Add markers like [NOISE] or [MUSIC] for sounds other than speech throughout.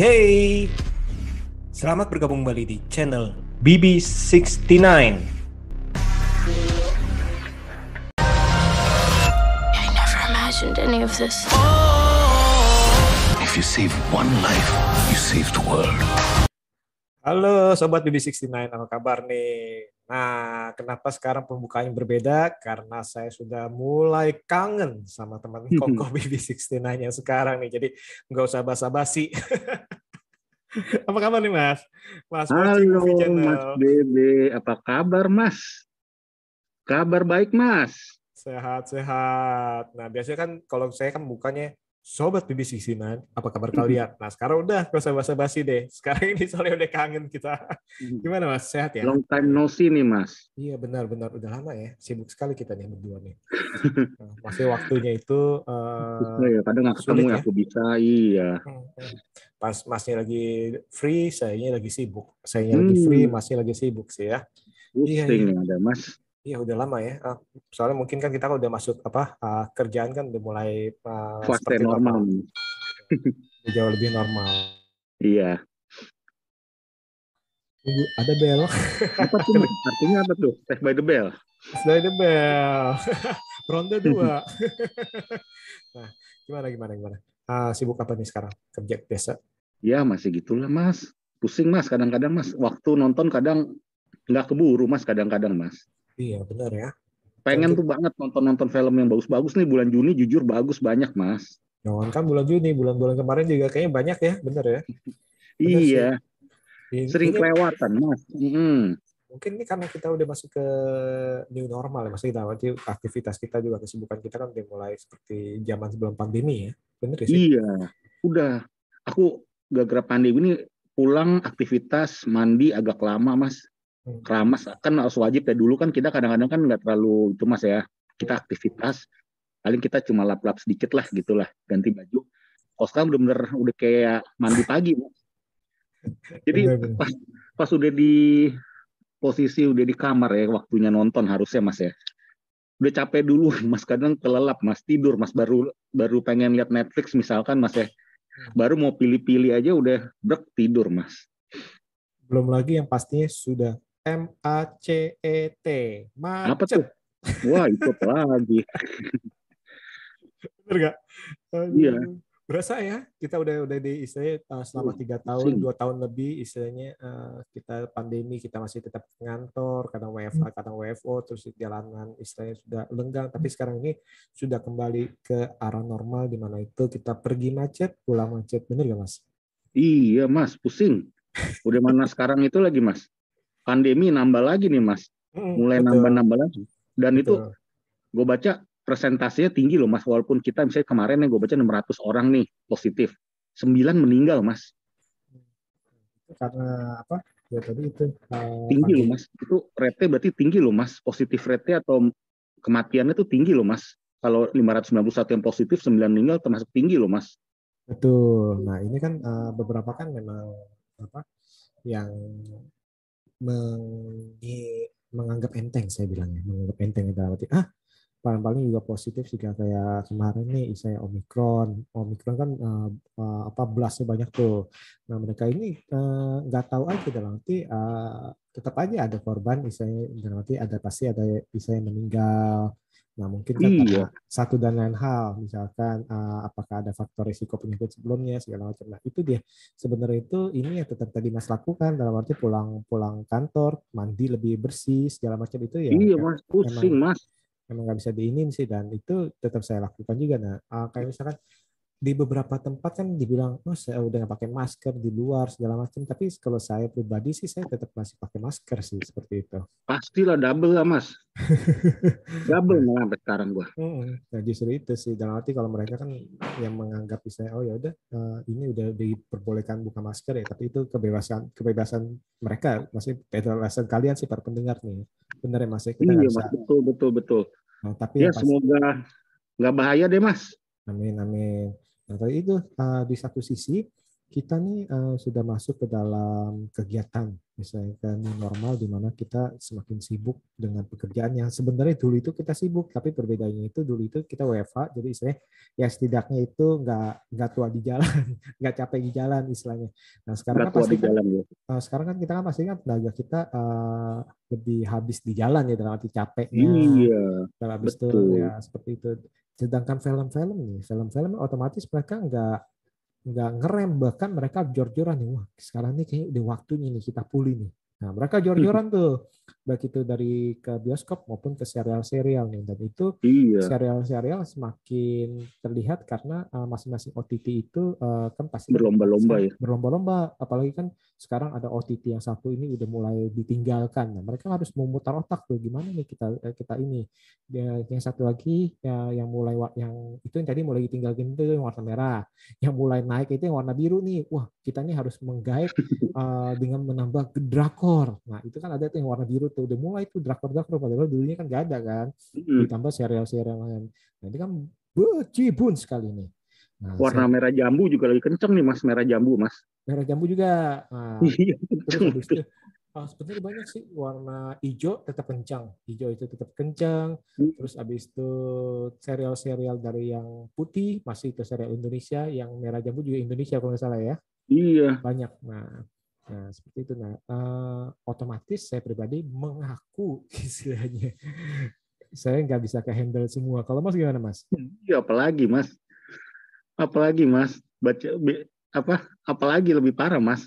Hey. Selamat bergabung kembali di channel BB69. I never imagined any of this. If you save one life, you save the world. Halo sobat BB69, apa kabar nih? Nah, kenapa sekarang pembukaannya berbeda? Karena saya sudah mulai kangen sama teman kokoh [LAUGHS] BB69 yang sekarang nih. Jadi nggak usah basa-basi. [LAUGHS] apa kabar nih Mas? Mas Halo. Mas Bebe, apa kabar Mas? Kabar baik Mas. Sehat-sehat. Nah, biasanya kan kalau saya kan bukannya Sobat BB69, apa kabar kalian? Nah, sekarang udah gak usah basa-basi deh. Sekarang ini soalnya udah kangen kita. Gimana Mas? Sehat ya? Long time no see nih Mas. Iya benar-benar udah lama ya. Sibuk sekali kita nih berdua nih. [LAUGHS] Nah, Masih waktunya itu eh, Nah, ya, kadang nggak ketemu ya ya. aku bisa, iya. hmm, hmm. pas masnya lagi free, sayanya lagi sibuk. Sayanya lagi Hmm. free, masnya lagi sibuk sih ya. Iya, Pusing iya. nih ada Mas. Iya udah lama ya. Ah, Soalnya mungkin kan kita udah masuk apa ah, kerjaan kan udah mulai ah, Fase seperti normal. normal. [LAUGHS] Jauh lebih normal. Iya. Tunggu, ada bel. Apa tuh? Artinya apa tuh? Tech by the bell. Sudah ada bel. Ronde dua. [LAUGHS] nah, gimana gimana gimana? Ah, sibuk apa nih sekarang? Kerja biasa. Ya masih gitulah Mas. Pusing Mas kadang-kadang Mas. Waktu nonton kadang nggak keburu Mas kadang-kadang Mas. Iya benar ya. Pengen Tentu. tuh banget nonton-nonton film yang bagus-bagus nih bulan Juni jujur bagus banyak Mas. Jangan kan bulan Juni, bulan-bulan kemarin juga kayaknya banyak ya, bener ya. [LAUGHS] Bener sih. Iya, Ini- sering ini kelewatan Mas. Mm-mm. mungkin ini karena kita udah masuk ke new normal ya, maksudnya nanti aktivitas kita juga kesibukan kita kan udah mulai seperti zaman sebelum pandemi ya, bener ya sih? Iya, udah. Aku gara-gara pandemi ini pulang aktivitas mandi agak lama, Mas. Hmm. Keramas kan harus wajib ya. Dulu kan kita kadang-kadang kan nggak terlalu itu, Mas ya. Kita aktivitas, paling kita cuma lap-lap sedikit lah, gitulah. Ganti baju. Kalau sekarang bener-bener udah kayak mandi pagi, Mas. [LAUGHS] Jadi pas, pas udah di posisi udah di kamar ya, waktunya nonton harusnya, Mas ya. Udah capek dulu, Mas. Kadang kelelap, Mas. Tidur, Mas. Baru baru pengen lihat Netflix misalkan, Mas ya baru mau pilih-pilih aja udah brek tidur mas Belum lagi yang pastinya sudah M A C E T, apa macet, tuh? Wah itu [LAUGHS] apa lagi. Bener gak? Aduh. Iya. Berasa ya, kita udah udah di istilahnya uh, selama tiga tahun, dua tahun lebih istilahnya uh, kita pandemi, kita masih tetap ngantor, kadang WFA, kadang WFO, terus di jalanan istilahnya sudah lenggang, tapi sekarang ini sudah kembali ke arah normal di mana itu kita pergi macet, pulang macet, bener gak mas? iya mas pusing. Udah mana sekarang itu lagi mas pandemi nambah lagi nih mas. Mulai nambah-nambah lagi. Dan itu betul. gue baca presentasinya tinggi loh mas. Walaupun kita misalnya kemarin yang gue baca 600 orang nih positif. 9 meninggal mas. Karena apa? Ya tadi itu uh, tinggi loh mas. Itu rate berarti tinggi loh mas. Positif rate atau kematiannya tuh tinggi loh mas. Kalau 591 yang positif 9 meninggal termasuk tinggi loh mas. Betul. Nah, ini kan eh, beberapa kan memang apa yang menganggap enteng saya bilangnya, menganggap enteng dalam arti ah paling-paling juga positif juga kayak kemarin nih saya omikron, omikron kan eh, eh, apa blastnya banyak tuh. Nah mereka ini eh, nggak tahu aja dalam arti eh, tetap aja ada korban, misalnya dalam ada pasti ada misalnya meninggal. Nah mungkin kan Iya. satu dan lain hal, misalkan eh, apakah ada faktor risiko penyakit sebelumnya segala macam. Nah itu dia. Sebenarnya itu ini yang tetap tadi mas lakukan dalam arti pulang pulang kantor mandi lebih bersih segala macam itu ya iya mas. Pusing mas. emang nggak bisa diinin sih dan itu tetap saya lakukan juga nah ah, kayak misalkan di beberapa tempat kan dibilang oh saya udah pakai masker di luar segala macam tapi kalau saya pribadi sih saya tetap masih pakai masker sih seperti itu Pastilah double lah mas. [LAUGHS] double malah sampai sekarang gua. Mm, Nah justru itu sih dalam arti kalau mereka kan yang menganggap misalnya oh ya udah eh, ini udah diperbolehkan buka masker ya tapi itu kebebasan kebebasan mereka masih kebebasan kalian sih para pendengar nih benar ya mas ya? kita Iya mas betul betul betul. Nah, tapi Ya yang pasti- semoga nggak bahaya deh mas. Amin, amin. Nah, itu uh, di satu sisi kita nih uh, sudah masuk ke dalam kegiatan, misalnya new normal di mana kita semakin sibuk dengan pekerjaan yang sebenarnya dulu itu kita sibuk, tapi perbedaannya itu dulu itu kita WFH, jadi istilahnya ya setidaknya itu nggak nggak tua di jalan, [LAUGHS] nggak capek di jalan istilahnya. Nah sekarang Nggak kan pasti di kan jalan ya. uh, sekarang kan kita kan pasti kan tenaga kita uh, lebih habis di jalan ya dalam arti capeknya, Iya. kalau habis itu ya seperti itu. Sedangkan film-film nih, film-film otomatis mereka nggak nggak ngerem bahkan mereka jor-joran nih wah sekarang nih kayaknya udah waktunya nih kita pulih nih. Nah mereka jor-joran tuh baik itu dari ke bioskop maupun ke serial-serial nih dan itu Iya. serial-serial semakin terlihat karena uh, masing-masing OTT itu uh, kan pasti Berlomba-lomba ya. berlomba-lomba apalagi kan sekarang ada OTT yang satu ini udah mulai ditinggalkan. Nah, mereka harus memutar otak tuh gimana nih kita eh, kita ini? Ya, yang satu lagi ya, yang mulai yang itu yang tadi mulai ditinggalkan itu yang warna merah. Yang mulai naik itu yang warna biru nih. Wah kita nih harus menggait uh, [LAUGHS] dengan menambah drakor. Nah itu kan ada tuh yang warna biru tuh udah mulai tuh drakor-drakor padahal dulunya kan nggak ada kan. Ditambah serial-serial lain. Nah ini kan becibun sekali nih. Nah, Warna merah jambu juga lagi kenceng nih mas. Merah jambu mas. Merah jambu juga. Nah, [LAUGHS] Iya terus habis itu ah, sebenarnya banyak sih warna hijau tetap kencang. Hijau itu tetap kencang. Hmm. terus habis itu serial-serial dari yang putih masih itu serial Indonesia yang merah jambu juga Indonesia kalau nggak salah ya. Iya. banyak. Nah nah seperti itu. Nah eh, otomatis saya pribadi mengaku [LAUGHS] istilahnya. Saya nggak bisa ke handle semua. Kalau mas gimana mas? Iya apalagi mas. Apalagi mas. Baca apa? Apalagi lebih parah mas.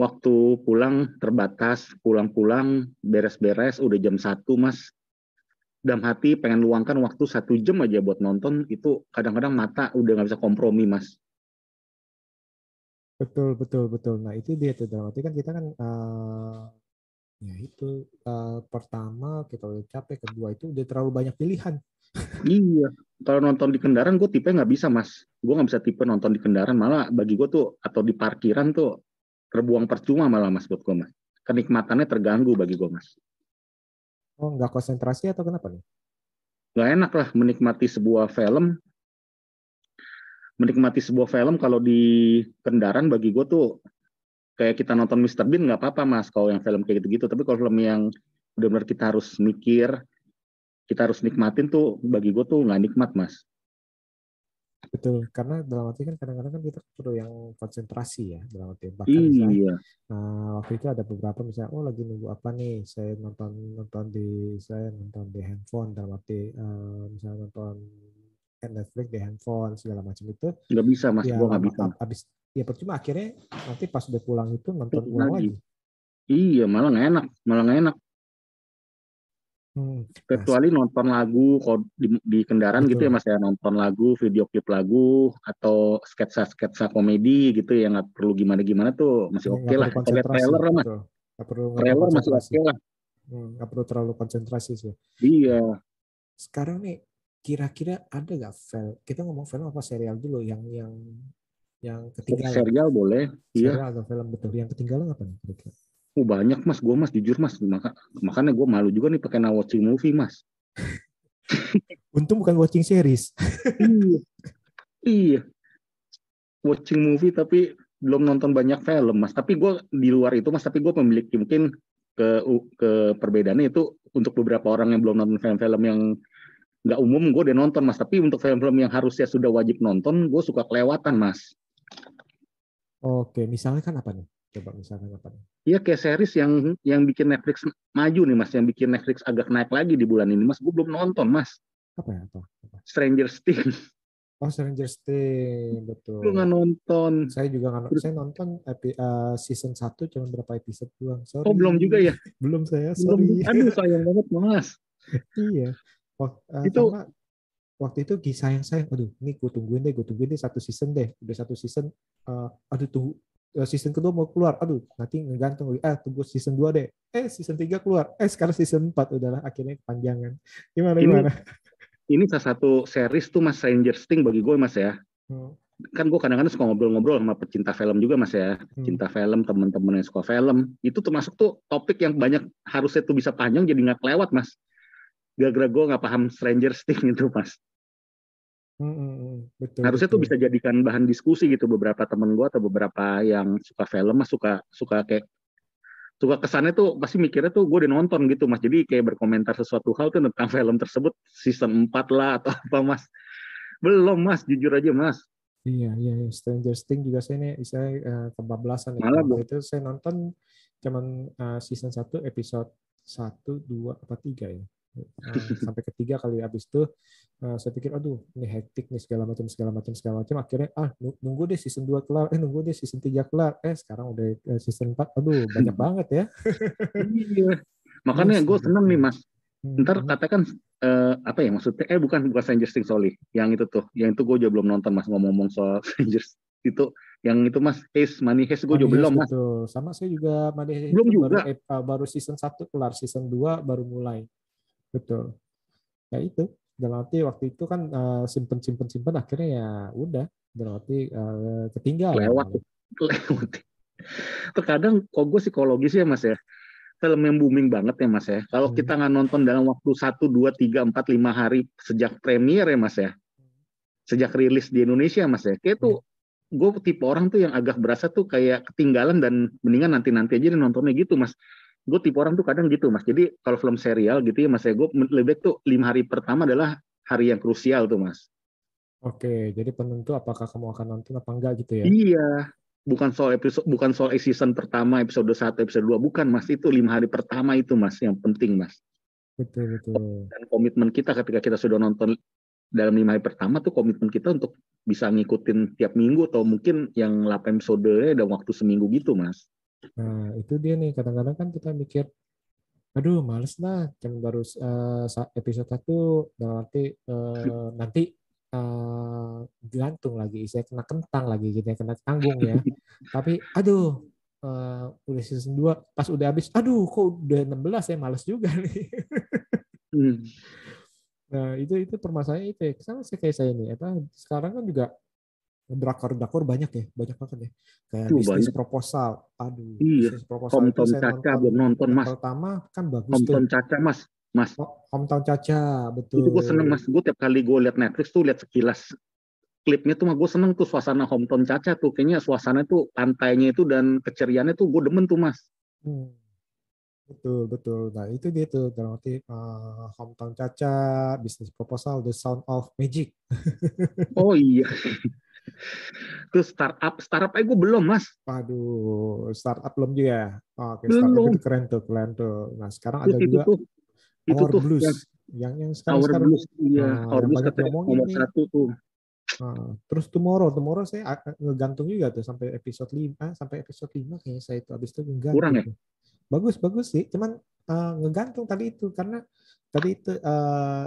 Waktu pulang terbatas, pulang-pulang beres-beres udah jam satu mas. Dalam hati pengen luangkan waktu satu jam aja buat nonton itu kadang-kadang mata udah nggak bisa kompromi mas. Betul, betul, betul. Nah, itu dia tuh dalam arti kan kita kan eh, ya itu eh, pertama kita udah capek, kedua itu udah terlalu banyak pilihan. Iya, kalau nonton di kendaraan gue tipe nggak bisa mas. Gue nggak bisa tipe nonton di kendaraan malah bagi gue tuh atau di parkiran tuh terbuang percuma malah mas buat gue mas. Kenikmatannya terganggu bagi gue mas. Oh, nggak konsentrasi atau kenapa nih? Gak enak lah menikmati sebuah film. Menikmati sebuah film kalau di kendaraan bagi gue tuh kayak kita nonton Mr. Bean nggak apa-apa mas kalau yang film kayak gitu-gitu. Tapi kalau film yang benar-benar kita harus mikir, kita harus nikmatin tuh bagi gue tuh nggak nikmat mas. Betul, karena dalam arti kan kadang-kadang kan kita perlu yang konsentrasi ya dalam arti bahkan misalnya Iya, Nah, waktu itu ada beberapa misalnya, oh lagi nunggu apa nih? Saya nonton nonton di saya nonton di handphone dalam arti eh, misalnya nonton Netflix di handphone segala macam itu. nggak bisa mas, ya gue nggak bisa. habis ya percuma akhirnya nanti pas udah pulang itu nonton Nonton ulang lagi. lagi. Iya, malah nggak enak, malah nggak enak. Hmm. Kecuali nonton lagu kalau di, di kendaraan gitu ya Betul. mas ya nonton lagu, video klip lagu atau sketsa-sketsa komedi gitu yang nggak perlu gimana-gimana tuh masih Ya, oke nggak lah. Kalau trailer lah mas, betul. Perlu trailer masih oke lah. Hmm, nggak perlu terlalu konsentrasi sih. Iya, Sekarang nih kira-kira ada nggak film? Kita ngomong film apa serial dulu yang yang yang ketinggalan? serial boleh. Iya, Serial atau film betul yang ketinggalan apa nih? kira-kira? Oh, banyak mas, gue mas jujur mas, maka makanya gue malu juga nih pakai now watching movie mas. [LAUGHS] Untung bukan watching series. iya, iya. Watching movie tapi belum nonton banyak film mas. Tapi gue di luar itu mas, tapi gue memiliki mungkin ke ke perbedaannya itu untuk beberapa orang yang belum nonton film-film yang nggak umum gue udah nonton mas. Tapi untuk film-film yang harusnya sudah wajib nonton, gue suka kelewatan mas. Oke, misalnya kan apa nih? Coba misalkan apa? Iya kayak series yang yang bikin Netflix maju nih mas, yang bikin Netflix agak naik lagi di bulan ini mas. Gue belum nonton mas. Apa ya? Apa? apa? Stranger Things, Oh, Stranger Things, betul. gue nggak nonton. Saya juga nggak saya nonton epi, eh, season 1 cuma berapa episode doang. Sorry. Oh belum juga ya? [LAUGHS] Belum saya, Belum. sorry. Aduh [LAUGHS] sayang banget mas. iya. Wak- eh, Itu- karena waktu itu kisah yang sayang aduh ini gue tungguin deh gue tungguin deh satu season deh udah satu season eh, aduh tunggu season kedua mau keluar aduh nanti ngegantung eh tunggu season 2 deh eh season 3 keluar eh sekarang season 4 udahlah akhirnya kepanjangan gimana Ini- gimana Ini salah satu series tuh Mas Stranger Things bagi gue Mas ya. Hmm, Kan gue kadang-kadang suka ngobrol-ngobrol sama pecinta film juga Mas ya. Hmm. Cinta film, teman-teman yang suka film. Itu termasuk tuh topik yang banyak harusnya tuh bisa panjang jadi nggak kelewat Mas. Gara-gara gue nggak paham Stranger Things itu Mas. Hmm, hmm, hmm, betul harusnya tuh betul. bisa jadikan bahan diskusi gitu beberapa temen gue atau beberapa yang suka film mas suka suka kayak suka kesannya tuh pasti mikirnya tuh gue udah nonton gitu mas jadi kayak berkomentar sesuatu hal tuh tentang [LAUGHS] film tersebut season 4 lah atau apa mas belum mas jujur aja mas Iya, iya, iya. Stranger Things juga saya nih, saya eh, kebablasan ya. Malah, itu saya nonton cuman eh, season 1 episode 1, 2, apa 3 ya. Eh, sampai ketiga kali. Habis itu eh, saya pikir aduh ini hektik nih segala macam segala macam segala macam. Akhirnya ah nu- nunggu deh season 2 kelar. Eh nunggu deh season 3 kelar. Eh sekarang udah eh, season 4 aduh banyak [LAUGHS] banget ya. Iya. [LAUGHS] Makanya gue seneng nih mas. Hmm, ntar hmm. katakan eh, apa ya maksudnya eh bukan bukan Stranger Things sorry. Yang itu tuh yang itu gue juga belum nonton mas. Ngomong-ngomong soal [LAUGHS] Stranger itu yang itu mas Haze Money Haze gue juga belum mas. betul. Sama saya juga Money Heist Belum juga. baru uh, baru season 1 kelar, season 2 baru mulai. Betul. Ya itu. Dalam arti waktu itu kan uh, simpen simpen simpen akhirnya ya udah dalam arti uh, ketinggalan. lewat lewat terkadang kok gue psikologis ya mas ya film yang booming banget ya mas ya kalau Hmm. kita nggak nonton dalam waktu 1, 2, 3, 4, 5 hari sejak premier ya mas ya sejak rilis di Indonesia mas ya kayak tuh gue tipe orang tuh yang agak berasa tuh kayak ketinggalan dan mendingan nanti-nanti aja nontonnya gitu mas gue tipe orang tuh kadang gitu mas jadi kalau film serial gitu ya mas ya gue lebih baik tuh lima hari pertama adalah hari yang krusial tuh mas Oke, jadi penentu apakah kamu akan nonton apa enggak gitu ya. Iya, bukan soal episode, bukan soal season pertama, episode 1, episode 2, bukan mas. Itu lima hari pertama itu mas, yang penting mas. Betul betul. Dan komitmen kita ketika kita sudah nonton dalam lima hari pertama tuh komitmen kita untuk bisa ngikutin tiap minggu atau mungkin yang 8 episode dalam waktu seminggu gitu mas. Nah, itu dia nih kadang-kadang kan kita mikir aduh males lah cuman baru uh, episode 1 dalam arti uh, nanti uh, gantung lagi saya kena kentang lagi gitu ya kena tanggung ya tapi aduh uh, udah season 2 pas udah habis aduh kok udah 16 ya males juga nih Hmm. Nah, itu itu permasalahannya itu ya. Sama sih kayak saya nih. Apa sekarang kan juga drakor-drakor banyak ya, banyak banget ya. Kayak Tuh, bisnis banyak. proposal. Aduh, Iya. bisnis proposal Hometown saya Caca nonton. belum nonton mas. Pertama kan bagus tuh. Hometown Caca mas. Mas, Hometown Caca, betul. itu gue seneng mas. Gue tiap kali gue liat Netflix tuh liat sekilas klipnya tuh mah gue seneng tuh suasana Hometown Caca tuh. Kayaknya suasana tuh pantainya itu dan keceriannya tuh gue demen tuh mas. Hmm. Betul, betul. Nah, itu dia tuh dalam arti eh, Hometown Caca, bisnis proposal, The Sound of Magic. [LAUGHS] Oh iya. Terus startup, startup aja gue belum mas. Waduh, startup belum juga ya? Oke, startup Belum. itu keren tuh, keren tuh. Nah, sekarang ada itu juga tuh, itu tuh Blues. yang Yang yang sekarang Our sekarang Blues, iya. Nah, yang Blues katanya nomor nih. satu tuh. Nah, terus Tomorrow, Tomorrow saya ngegantung juga tuh sampai episode 5, sampai episode 5 kayaknya saya itu habis itu ngegantung. Kurang ya? Bagus, bagus sih. Cuman eh, ngegantung tadi itu karena tadi itu eh,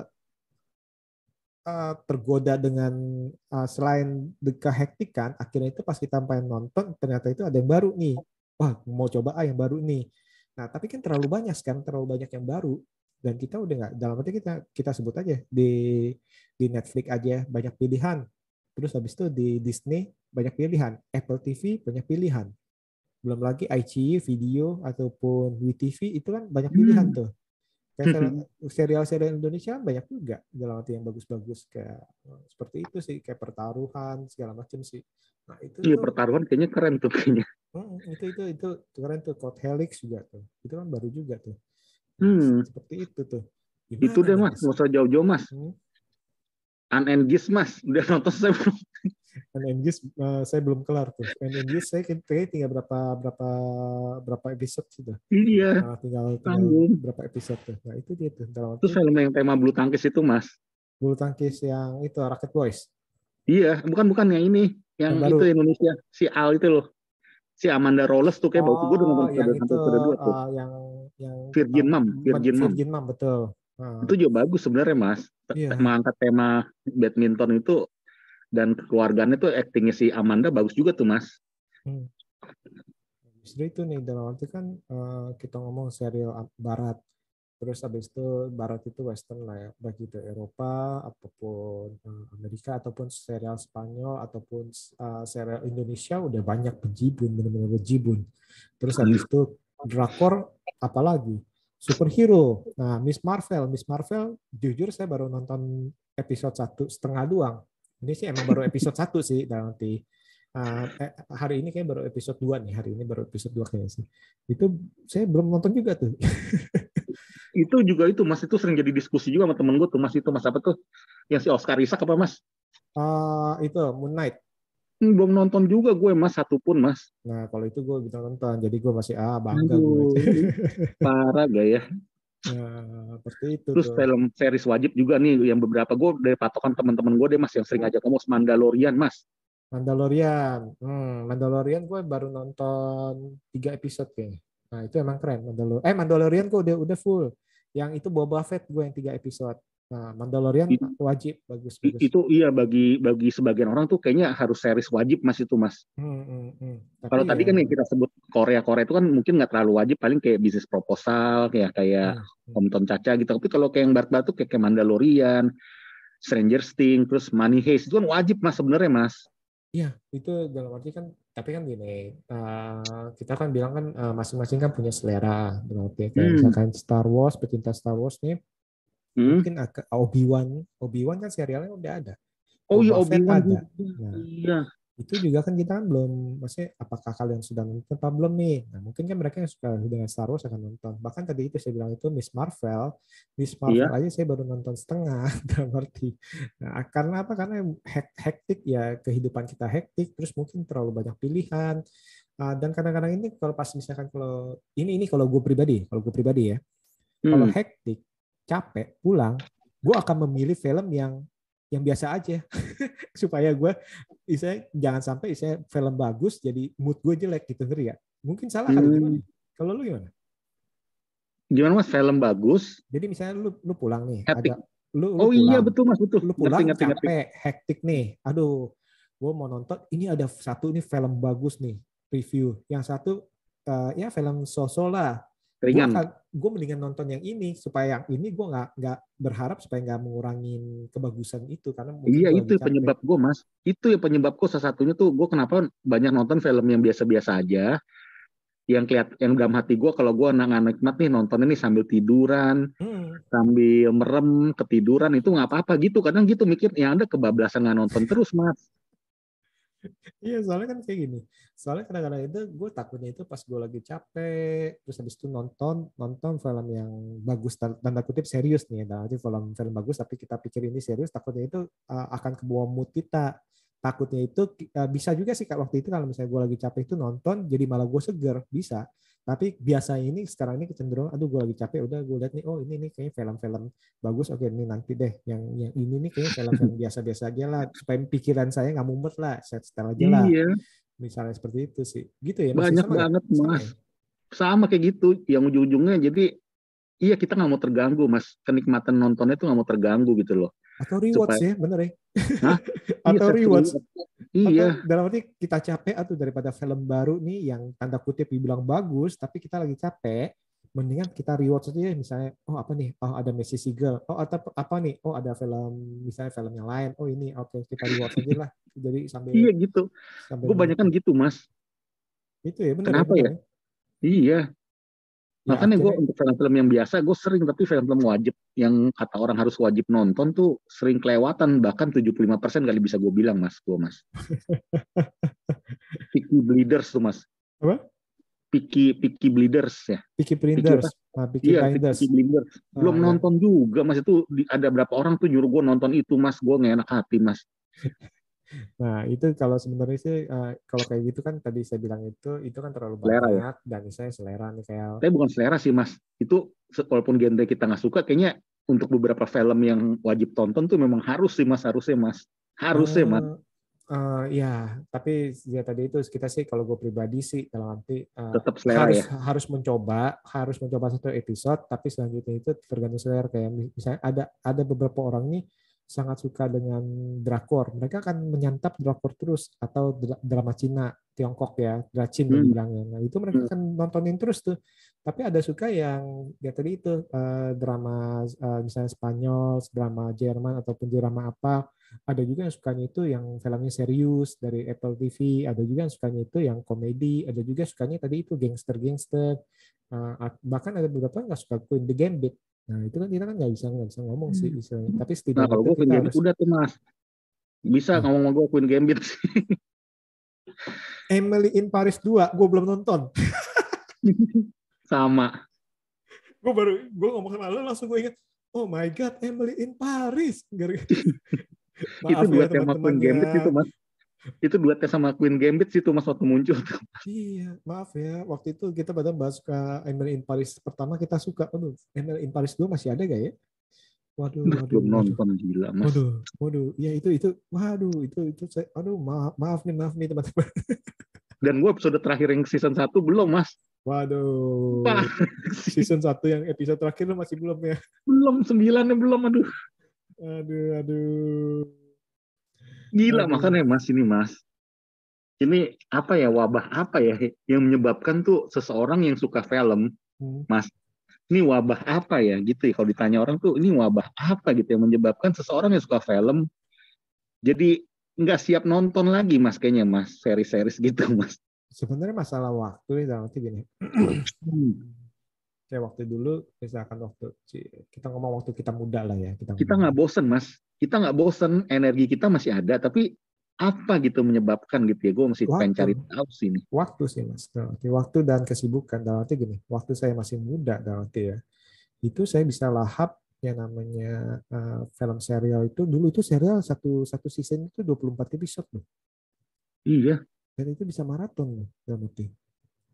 eh, tergoda dengan eh, selain kehektikan, akhirnya itu pas kita pengen nonton ternyata itu ada yang baru nih. Wah, mau coba ah yang baru nih. Nah, tapi kan terlalu banyak sekarang terlalu banyak yang baru dan kita udah nggak dalam arti kita kita sebut aja di di Netflix aja banyak pilihan. Terus habis itu di Disney banyak pilihan, Apple TV banyak pilihan. Belum lagi iQIYI video ataupun WeTV itu kan banyak pilihan tuh. Serial-serial Indonesia banyak juga dalam arti yang bagus-bagus kayak eh, seperti itu sih kayak pertaruhan segala macam sih. Nah, itu Iya tuh pertaruhan kayaknya keren tuh kayaknya. Mm, itu itu itu keren tuh Code Helix juga tuh. Itu kan baru juga tuh. Hmm. Seperti itu tuh. Itu Gimana deh nih, mas, nggak usah jauh-jauh mas. Hmm. Unengaged mas, udah nonton saya belum? Unengaged eh, saya belum kelar tuh. Unengaged saya kayaknya tinggal berapa berapa berapa episode sudah. Iya. Nah, tinggal tinggal Tanggung. berapa episode tuh. Nah, itu dia tuh. Dalam arti film yang tema bulu tangkis itu mas. bulu tangkis yang itu Rocket Boys. Iya, bukan bukan yang ini, yang, Yang baru. itu Indonesia, si Al itu loh, si Amanda Rolles tuh kayak waktu gue udah nonton Oh, yang itu dua tuh. eh, yang yang Virgin Mom, Virgin Mom. Virgin Mom betul. Nah, Itu juga bagus sebenarnya mas. Te- Iya. Mengangkat tema badminton itu dan kekeluargaannya tuh actingnya si Amanda bagus juga tuh mas. Justru itu nih dalam arti kan eh, kita ngomong serial barat. Terus habis itu barat itu western lah ya, baik itu Eropa ataupun eh, Amerika ataupun serial Spanyol ataupun eh, serial Indonesia udah banyak bejibun, benar-benar bejibun. Terus habis itu drakor apalagi superhero. Nah, Miss Marvel, Miss Marvel jujur saya baru nonton episode satu setengah doang. Ini sih emang baru episode satu sih dalam arti Uh, eh, hari ini kayak baru episode 2 nih, hari ini baru episode 2 kayaknya sih. Itu saya belum nonton juga tuh. [LAUGHS] Itu juga itu mas itu sering jadi diskusi juga sama temen gue tuh mas itu mas apa tuh yang si Oscar Isaac apa mas? Uh, itu Moon Knight. Hmm, belum nonton juga gue mas satupun mas. Nah, kalau itu gue bisa nonton. Jadi gue masih ah bangga Aduh, gue. [LAUGHS] parah gak ya? Nah, seperti itu Terus tuh. film series wajib juga nih yang beberapa gue dari patokan teman-teman gue deh mas yang sering ajak ngomong Mandalorian mas. Mandalorian. Hmm, Mandalorian gue baru nonton tiga episode kayaknya. Nah, itu emang keren Mandalorian. Eh, Mandalorian gue udah udah full. Yang itu Boba Fett gue yang tiga episode. Nah, Mandalorian Itu- wajib bagus bagus. Itu iya bagi bagi sebagian orang tuh kayaknya harus series wajib mas itu mas. Hmm, hmm, hmm. Tapi Kalau tadi ya- kan yang kita sebut Korea Korea itu kan mungkin nggak terlalu wajib paling kayak bisnis proposal kayak kayak Hmm, Tom Caca gitu. Tapi kalau kayak yang barat-barat tuh kayak, kayak Mandalorian, Stranger Things, terus Money Heist itu kan wajib mas sebenarnya mas. Iya, itu dalam arti kan, tapi kan gini, eh, kita kan bilang kan eh, masing-masing kan punya selera, dalam arti kayak Hmm. misalkan Star Wars, pecinta Star Wars nih, Hmm? mungkin agak Obi-Wan, Obi-Wan kan serialnya udah ada. Oh iya Fett Obi-Wan ada. Nah. Iya. Itu juga kan kita kan belum, maksudnya apakah kalian sudah nonton apa belum nih? Nah mungkin kan mereka yang suka dengan Star Wars akan nonton. Bahkan tadi itu saya bilang itu Miss Marvel, Miss Marvel aja saya baru nonton setengah, [LAUGHS] dalam arti. Nah, karena apa? Karena hek- hektik ya kehidupan kita hektik, terus mungkin terlalu banyak pilihan. Ah, dan kadang-kadang ini kalau pas misalkan kalau ini ini kalau gue pribadi, kalau gue pribadi ya, kalau Hmm. hektik, capek, pulang, gue akan memilih film yang yang biasa aja [LAUGHS] supaya gue saya jangan sampai saya film bagus jadi mood gue jelek gitu ngeri ya mungkin salah Hmm. gimana kalau lu gimana Gimana mas film bagus? jadi misalnya lu lu pulang nih Hektik. ada lu, lu Oh iya pulang, betul mas betul. lu pulang Ngerti ngerti ngerti. capek hektik nih aduh gue mau nonton ini ada satu ini film bagus nih review yang satu eh, ya film sosok lah Ringan. gue mendingan nonton yang ini supaya yang ini gue nggak nggak berharap supaya nggak mengurangin kebagusan itu karena Iya itu penyebab gue mas. Itu ya penyebab gue salah satunya tuh gue kenapa banyak nonton film yang biasa-biasa aja. Yang kelihat yang dalam hati gue kalau gue nggak nikmat nih nonton ini sambil tiduran, Hmm. sambil merem ketiduran itu nggak apa-apa gitu. Kadang gitu mikir yang ada kebablasan nggak nonton terus mas. Iya, soalnya kan kayak gini. Soalnya kadang-kadang itu gue takutnya itu pas gue lagi capek, terus habis itu nonton nonton film yang bagus tan- tanda kutip serius nih, nah itu film film bagus tapi kita pikir ini serius, takutnya itu uh, akan kebawa mood kita. Takutnya itu uh, bisa juga sih waktu itu kalau misalnya gue lagi capek itu nonton, jadi malah gue seger, bisa. Tapi biasa ini sekarang ini kecenderungan, aduh gue lagi capek, udah gue lihat nih, oh ini nih kayaknya film-film bagus, oke ini nanti deh, yang yang ini nih kayaknya film-film [LAUGHS] biasa-biasa aja lah, supaya pikiran saya nggak mumet lah, set setel aja lah Iya misalnya seperti itu sih gitu ya banyak sama banget Sama mas. ya? Sama kayak gitu. Yang ujung-ujungnya jadi iya kita nggak mau terganggu mas. Kenikmatan nontonnya tuh nggak mau terganggu gitu loh. Atau rewards Supaya- ya bener ya Hah? [LAUGHS] atau Iya, rewards Iya. Atau dalam arti kita capek atau daripada film baru nih yang tanda kutip dibilang bagus tapi kita lagi capek mendingan kita reward saja ya, misalnya oh apa nih oh ada Messi Seagull oh atau apa nih oh ada film misalnya film yang lain oh ini oke kita reward saja lah jadi sambil Iya gitu. Gue banyak kan gitu mas. itu ya bener Kenapa bener Iya. Ya, Makanya gue akhirnya- untuk film-film yang biasa gue sering tapi film-film wajib yang kata orang harus wajib nonton tuh sering kelewatan bahkan 75% kali bisa gue bilang mas gue mas. [LAUGHS] Picky Bleeders tuh mas. Apa? Picky Picky Bleeders ya. Peaky Blinders nah, Peaky Iya Blinders Picky Blinders. Belum Ah, nonton juga mas itu ada berapa orang tuh nyuruh gue nonton itu mas gue nggak enak hati mas. Nah, itu kalau sebenarnya sih eh, kalau kayak gitu kan tadi saya bilang itu itu kan terlalu Selera ya? banyak dan saya selera nih kayak Tapi bukan selera sih mas. Itu walaupun genre kita nggak suka kayaknya untuk beberapa film yang wajib tonton tuh memang harus sih mas harusnya mas harusnya mas. eh, Eh, ya, tapi ya tadi itu kita sih kalau gue pribadi sih dalam arti eh, Tetap selera harus ya. harus mencoba, harus mencoba satu episode, tapi selanjutnya itu tergantung selera kayak mi- misalnya ada ada beberapa orang nih sangat suka dengan drakor, mereka akan menyantap drakor terus atau dra- drama Cina, Tiongkok ya, dracin Hmm. dibilangnya. Nah itu mereka Hmm. akan nontonin terus tuh. Tapi ada suka yang ya tadi itu eh, drama eh, misalnya Spanyol, drama Jerman ataupun drama apa ada juga yang sukanya itu yang filmnya serius dari Apple TV, ada juga yang sukanya itu yang komedi, ada juga sukanya tadi itu gangster-gangster, Uh, bahkan ada beberapa yang nggak suka Queen the Gambit. Nah itu kan kita kan nggak bisa nggak bisa ngomong sih istilahnya. Tapi Nah setidaknya kalau itu gue Queen Gambit harus udah tuh mas. Bisa Hmm. ngomong sama gue Queen Gambit sih. [LAUGHS] Emily in Paris 2, gue belum nonton. [LAUGHS] Sama. gue baru gue ngomong sama lo langsung gue ingat, oh my god Emily in Paris. Gara- [LAUGHS] itu Maaf ya sama Queen Gambit itu mas. Itu duetnya sama Queen Gambit sih tuh mas waktu muncul. tuh. Iya, maaf ya. Waktu itu kita pada bahas ke Emily in Paris pertama kita suka. Aduh, Emily in Paris 2 masih ada gak ya? Waduh, waduh. Belum waduh. nonton gila mas. Waduh, waduh, ya itu itu, waduh itu itu saya, aduh maaf maaf nih maaf nih teman-teman. [LAUGHS] Dan gue episode terakhir yang season 1 belum mas. Waduh, Wah, season 1 yang episode terakhir lu masih belum ya? belum sembilannya belum aduh. Aduh, aduh. Gila makanya mas ini mas. Ini apa ya wabah apa ya yang menyebabkan tuh seseorang yang suka film Hmm. ini wabah apa ya gitu ya kalau ditanya orang tuh ini wabah apa gitu yang menyebabkan seseorang yang suka film jadi nggak siap nonton lagi mas kayaknya mas seri-series gitu mas Sebenarnya masalah waktu nih dalam arti gini. Kayak waktu dulu, misalkan waktu kita ngomong waktu kita muda lah ya. Kita, kita nggak bosen mas. Kita nggak bosen energi kita masih ada tapi apa gitu menyebabkan gitu ya? Gue masih pengen Waktu. cari tahu sih ini. Waktu sih mas. Dalam waktu dan kesibukan. Dalam arti gini waktu saya masih muda dalam arti ya itu saya bisa lahap yang namanya uh, film serial itu dulu itu serial satu satu season itu 24 episode loh. Iya. Dan itu bisa maraton loh dalam arti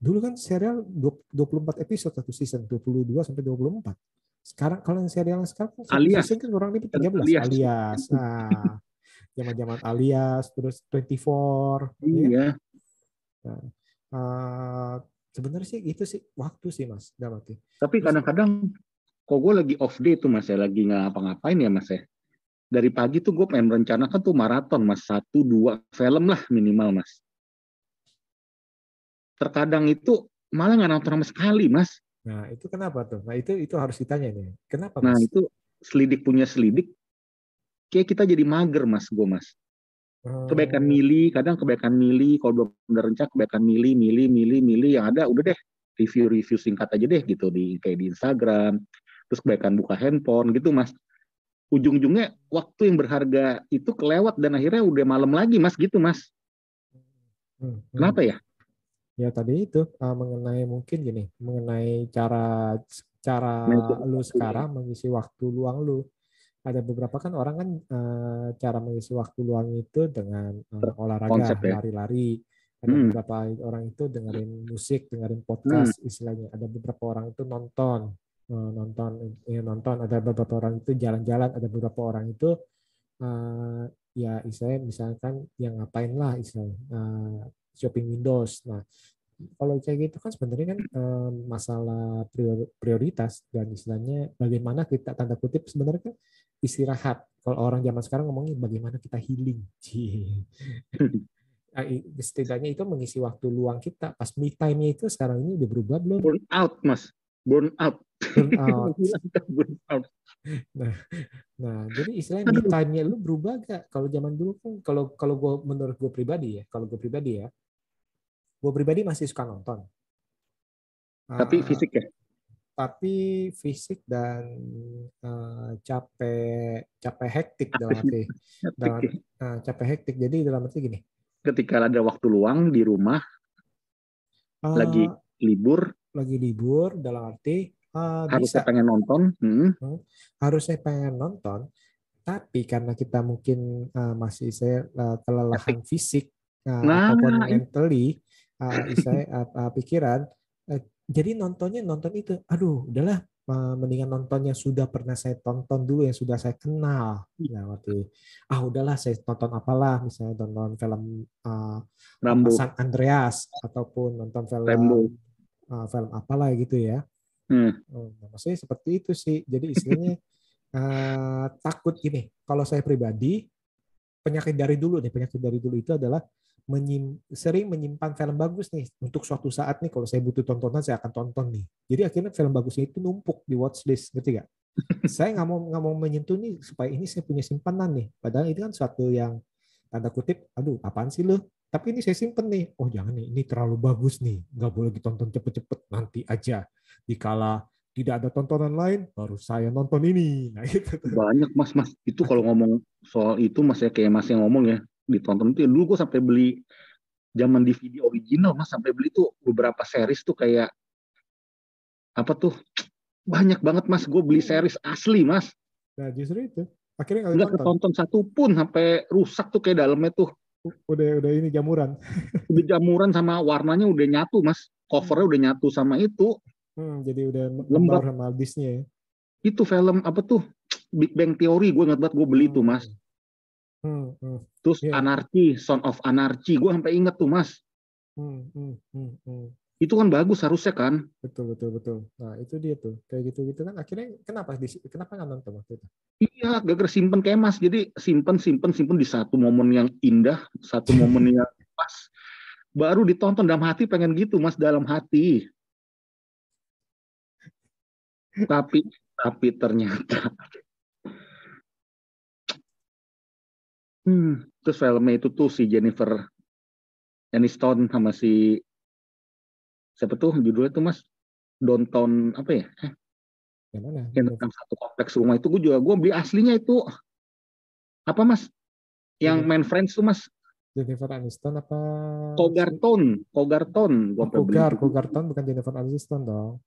dulu kan serial 20 24 episode satu season 22 sampai 24 sekarang kalau yang serial sekarang kan Alias. season kan kurang lebih 13 Alias. alias, nah zaman-zaman alias terus 24 ya kan? iya. Eh, sebenarnya sih itu sih waktu sih mas dalam arti. Tapi kadang-kadang kok gue lagi off day tuh mas ya lagi nggak ngapa-ngapain ya mas ya. Dari pagi tuh gue pengen merencanakan tuh maraton mas satu dua film lah minimal mas terkadang itu malah nggak nonton sama sekali mas. Nah itu kenapa tuh? Nah itu itu harus ditanya nih. Kenapa nah mas? itu selidik punya selidik kayak kita jadi mager mas gue mas. Eh, kebaikan milih kadang kebaikan milih kalau belum udah rencana kebaikan milih milih milih milih yang ada udah deh review-review singkat aja deh gitu. Di kayak di Instagram terus kebaikan buka handphone gitu mas. Ujung-ujungnya waktu yang berharga itu kelewat dan akhirnya udah malam lagi mas gitu mas. Hmm, hmm. kenapa ya ya tadi itu eh, mengenai mungkin gini mengenai cara cara lu waktu sekarang mengisi waktu luang lu. Ada beberapa kan orang kan eh, cara mengisi waktu luang itu dengan eh, olahraga ya. lari-lari. Ada Hmm. beberapa orang itu dengerin musik dengerin podcast istilahnya. Ada beberapa orang itu nonton eh, nonton ya nonton. Ada beberapa orang itu jalan-jalan. Ada beberapa orang itu eh, ya istilahnya misalkan yang ngapain lah? istilahnya. Eh, shopping windows nah kalau kayak gitu kan sebenarnya kan eh, masalah prior- prioritas dan istilahnya bagaimana kita tanda kutip sebenarnya kan istirahat. Kalau orang zaman sekarang ngomongin bagaimana kita healing. [LAUGHS] Ah, Setidaknya itu mengisi waktu luang kita. Pas me time-nya itu sekarang ini udah berubah belum? burn out mas burn out. Burn out. [LAUGHS] burn out. Nah, jadi istilahnya me time-nya lu berubah gak? Kalau zaman dulu kan kalau kalau gue menurut gue pribadi ya, kalau gue pribadi ya, gue pribadi masih suka nonton. tapi Ah, fisik ya? tapi fisik dan eh, capek capek hektik dalam arti dalam eh, capek hektik. Jadi dalam arti gini. Ketika ada waktu luang di rumah eh, Lagi libur lagi libur dalam arti eh, harusnya bisa pengen nonton hmm, harusnya pengen nonton tapi karena kita mungkin eh, masih saya eh, kelelahan fisik eh, Nah, ataupun itu. mentally eh, [LAUGHS] saya eh, pikiran eh, jadi nontonnya nonton itu aduh udahlah eh, mendingan nonton yang sudah pernah saya tonton dulu yang sudah saya kenal. Nah, waktu ah udahlah saya tonton apalah misalnya tonton film eh, Rambo. San Andreas ataupun nonton film Rambo. Eh, film apalah gitu ya. Hmm. Oh, nah, maksudnya seperti itu sih. Jadi istilahnya [LAUGHS] eh, takut gini. Kalau saya pribadi penyakit dari dulu nih, penyakit dari dulu itu adalah menyim, sering menyimpan film bagus nih untuk suatu saat nih kalau saya butuh tontonan saya akan tonton nih. Jadi akhirnya film bagusnya itu numpuk di watchlist, ngerti gak? [LAUGHS] saya nggak mau nggak mau menyentuh nih supaya ini saya punya simpanan nih. Padahal itu kan suatu yang tanda kutip, aduh apaan sih lo? Tapi ini saya simpen nih. Oh jangan nih, ini terlalu bagus nih, nggak boleh ditonton cepet-cepet nanti aja. Dikala tidak ada tontonan lain, baru saya nonton ini. [LAUGHS] Nah itu. Banyak mas, mas. Itu kalau ngomong soal itu mas ya kayak mas yang ngomong ya ditonton itu ya dulu gue sampai beli zaman DVD original mas sampai beli tuh beberapa series tuh kayak apa tuh banyak banget mas gue beli series asli mas Nah justru itu. Akhirnya nggak nggak tonton. ketonton satu pun sampai rusak tuh kayak dalamnya tuh Udah udah ini jamuran. [LAUGHS] udah jamuran sama warnanya udah nyatu mas covernya udah nyatu sama itu Hmm, jadi udah Lembab. lembar sama disknya ya. itu film apa tuh Big Bang Theory gue ingat banget gue beli tuh mas Hmm, hmm, terus Iya. Anarchy Son of Anarchy gue sampai inget tuh mas hmm, hmm, hmm, hmm. Itu kan bagus harusnya kan Betul betul betul. Nah itu dia tuh kayak gitu gitu kan akhirnya kenapa kenapa nggak nonton waktu itu? Iya, simpen kayak mas. Jadi simpen, simpen, simpen di satu momen yang indah, satu momen yang pas. Baru ditonton dalam hati pengen gitu mas, dalam hati. Tapi, tapi ternyata. Hmm, terus filmnya itu tuh si Jennifer Aniston sama si siapa tuh judulnya tuh mas Downtown apa ya? Eh, Yang mana? yang tentang satu kompleks rumah itu gue juga gue beli aslinya itu apa mas yang Iya. main Friends tuh mas Jennifer Aniston apa? Kogarton Kogarton gue Oh, Kogar, Kogarton bukan Jennifer Aniston dong.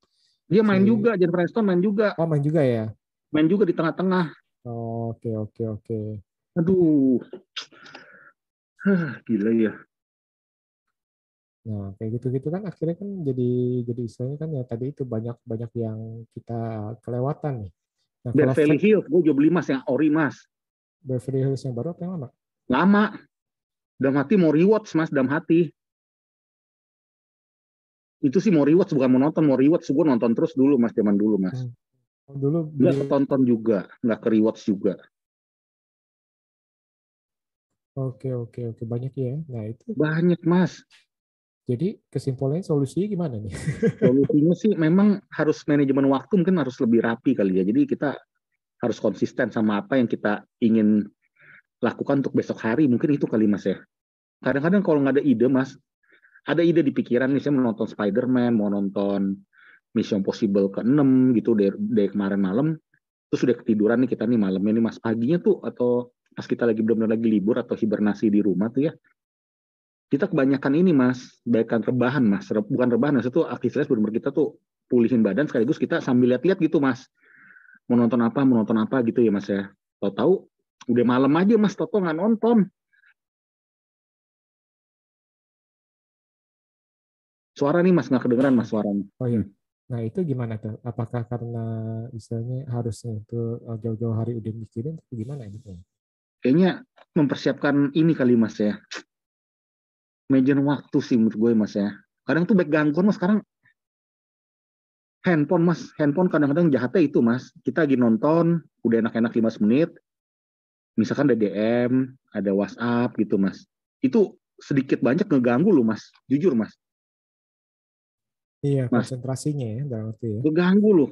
dia main Si- juga Jennifer Aniston main juga Oh main juga ya? main juga di tengah-tengah Oh, Oke oke oke. aduh Hah, gila ya Nah kayak gitu-gitu kan akhirnya kan jadi jadi istilahnya kan ya tadi itu banyak banyak yang kita kelewatan nih. Nah Beverly Hills gue juga beli mas yang ori mas Beverly Hills yang baru apa yang lama? lama dalam hati mau rewatch mas dalam hati itu sih mau rewatch bukan mau nonton mau rewatch gue nonton terus dulu mas zaman dulu mas Hmm. Oh, Dulu nggak beli, ketonton juga nggak ke rewatch juga oke oke oke banyak ya. Nah itu banyak mas jadi kesimpulannya solusinya gimana nih? [LAUGHS] solusinya sih memang harus manajemen waktu mungkin harus lebih rapi kali ya. Jadi kita harus konsisten sama apa yang kita ingin lakukan untuk besok hari. Mungkin itu kali mas ya. Kadang-kadang kalau nggak ada ide mas, ada ide di pikiran nih saya mau nonton Spider-Man, mau nonton Mission Possible ke-6 gitu dari, dari kemarin malam. Terus sudah ketiduran nih kita nih malamnya nih mas. Paginya tuh atau pas kita lagi benar-benar lagi libur atau hibernasi di rumah tuh ya, kita kebanyakan ini mas, baikkan rebahan mas, bukan rebahan, mas itu aktivitas benar kita tuh pulihin badan sekaligus kita sambil lihat-lihat gitu mas, mau nonton apa, mau nonton apa gitu ya mas ya. Tahu-tahu udah malam aja mas, Toto nggak nonton. Suara nih mas nggak kedengeran mas suaranya. Oh iya. Nah itu gimana tuh? Apakah karena misalnya harusnya itu eh, jauh-jauh hari udah mikirin, gimana gitu? Kayaknya mempersiapkan ini kali mas ya. Manajemen waktu sih menurut gue mas ya. Kadang tuh baik gangguan mas sekarang handphone mas, handphone kadang-kadang jahatnya itu mas. Kita lagi nonton, udah enak-enak 15 menit, misalkan ada DM, ada WhatsApp gitu mas. Itu sedikit banyak ngeganggu loh mas, jujur mas. Iya Mas. konsentrasinya ya dalam arti ya. Keganggu loh.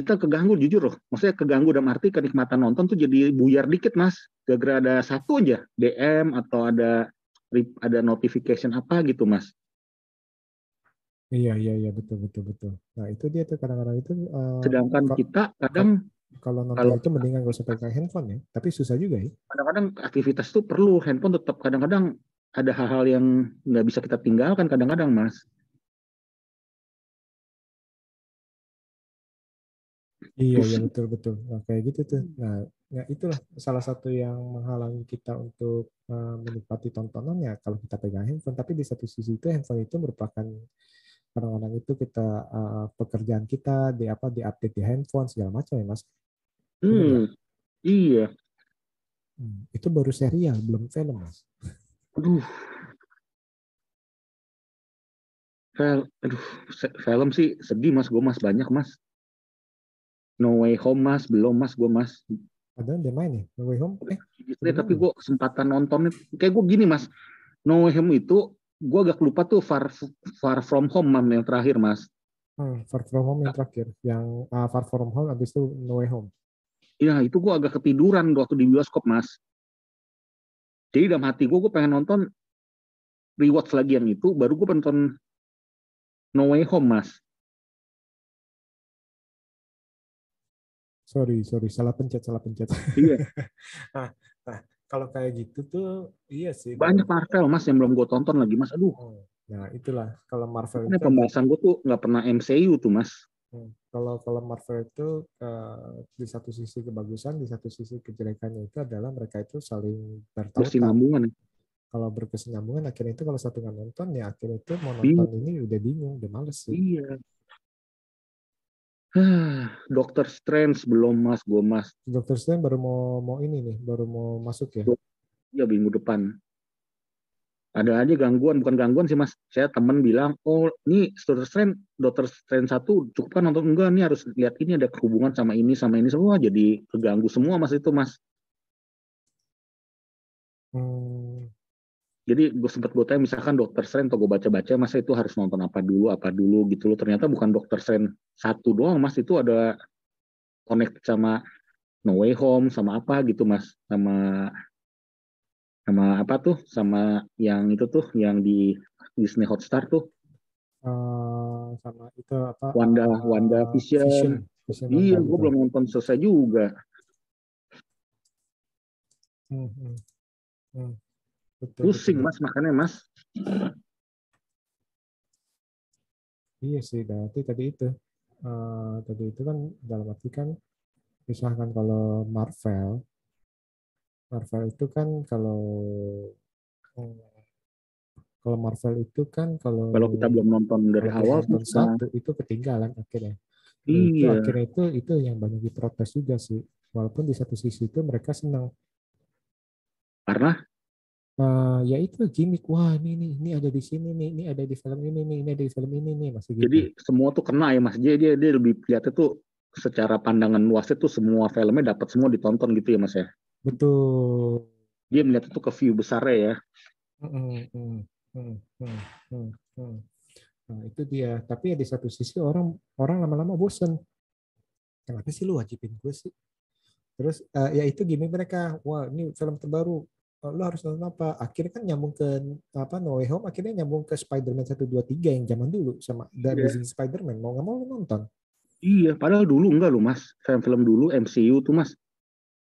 Kita keganggu jujur loh. Maksudnya keganggu dalam arti kenikmatan nonton tuh jadi buyar dikit mas. Gara-gara ada satu aja DM atau ada ada notification apa gitu mas. Iya iya iya betul betul betul. Nah itu dia tuh kadang-kadang itu eh, Sedangkan Kok- kita kadang kalau nonton kalau- itu mendingan gak usah pakai handphone ya. Tapi susah juga ya. kadang-kadang aktivitas tuh perlu handphone tetap kadang-kadang ada hal-hal yang nggak bisa kita tinggalkan kadang-kadang mas. Iya iya betul betul. Nah kayak gitu tuh. Nah ya itulah salah satu yang menghalangi kita untuk eh, menikmati tontonannya kalau kita pegang handphone. Tapi di satu sisi itu handphone itu merupakan kadang-kadang itu kita uh, pekerjaan kita di apa di update di handphone segala macam ya mas hmm, iya hmm, itu baru serial belum film mas aduh Film, aduh, film sih sedih mas, gue mas banyak mas. No Way Home mas, belum mas, gue mas. Ada dia main ya, No Way Home? Eh, eh tapi gue kesempatan nonton kayak gue gini mas. No Way Home itu gue agak lupa tuh Far Far From Home mam yang terakhir mas. Hmm, Far From Home yang terakhir, yang uh, Far From Home habis itu No Way Home. Iya itu gue agak ketiduran waktu di bioskop mas. Jadi dalam hati gue gue pengen nonton rewatch lagi yang itu, baru gue nonton No Way Home, Mas. Sorry, sorry, salah pencet, salah pencet. Iya. [LAUGHS] nah, nah, kalau kayak gitu tuh, iya sih. Banyak Marvel, Mas, yang belum gue tonton lagi, Mas. Aduh. Nah, itulah. Kalau Marvel Ini itu... pembahasan gue tuh nggak pernah MCU tuh, Mas. Hmm. Kalau kalau Marvel itu uh, di satu sisi kebagusan, di satu sisi kejelekannya itu adalah mereka itu saling bertautan kalau berkesinambungan akhirnya itu kalau satu nggak nonton ya akhirnya itu mau nonton iya. ini udah bingung udah males sih iya [SIGHS] Dokter Strange belum mas. Gue mas. Dokter Strange baru mau mau ini nih baru mau masuk ya? Ya minggu depan. Ada aja gangguan bukan gangguan sih mas. Saya temen bilang oh ini Dokter Strange Dokter Strange satu cukup kan nonton enggak? Nih harus lihat ini ada hubungan sama ini sama ini semua. Jadi keganggu semua mas itu mas. Hmm jadi gue sempat gue tanya misalkan dokter Strange atau gue baca-baca masa itu harus nonton apa dulu apa dulu? Gitu loh. Ternyata bukan dokter Strange satu doang mas. Itu ada connect sama No Way Home sama apa gitu mas. Sama sama apa tuh? Sama yang itu tuh yang di Disney Hotstar tuh. Uh, sama itu apa? Wanda uh, Wanda Vision, Vision. Vision iya gue belum nonton selesai juga. Hmm, hmm. Hmm. Betul, Pusing betul. mas makanya mas. Iya sih, berarti tadi itu. Uh, tadi itu kan dalam arti kan misalkan kalau Marvel, Marvel itu kan kalau kalau Marvel itu kan kalau kalau kita belum nonton dari awal nonton satu itu ketinggalan akhirnya. Iya. Itu akhirnya itu itu yang banyak diprotes juga sih. Walaupun di satu sisi itu mereka senang. Karena uh, ya itu gimmick wah ini nih ini ada di sini nih ini ada di film ini nih ini ada di film ini nih masih gitu. Jadi semua tuh kena ya Mas. Jadi dia dia lebih lihat itu secara pandangan luas itu semua filmnya dapat semua ditonton gitu ya Mas ya. Betul. Dia melihat itu ke view besar ya. Hmm, hmm, hmm. Nah, itu dia. Tapi ya di satu sisi orang orang lama-lama bosen. Kenapa sih lu wajibin gue sih? Terus uh, ya itu gini mereka, wah ini film terbaru, lo harus nonton apa? Akhirnya kan nyambung ke apa No Way Home, akhirnya nyambung ke Spider-Man 1 2 3 yang zaman dulu sama The yeah. Amazing Spider-Man. Mau nggak mau lo nonton. Iya, padahal dulu enggak lo Mas. Film-film dulu MCU tuh Mas.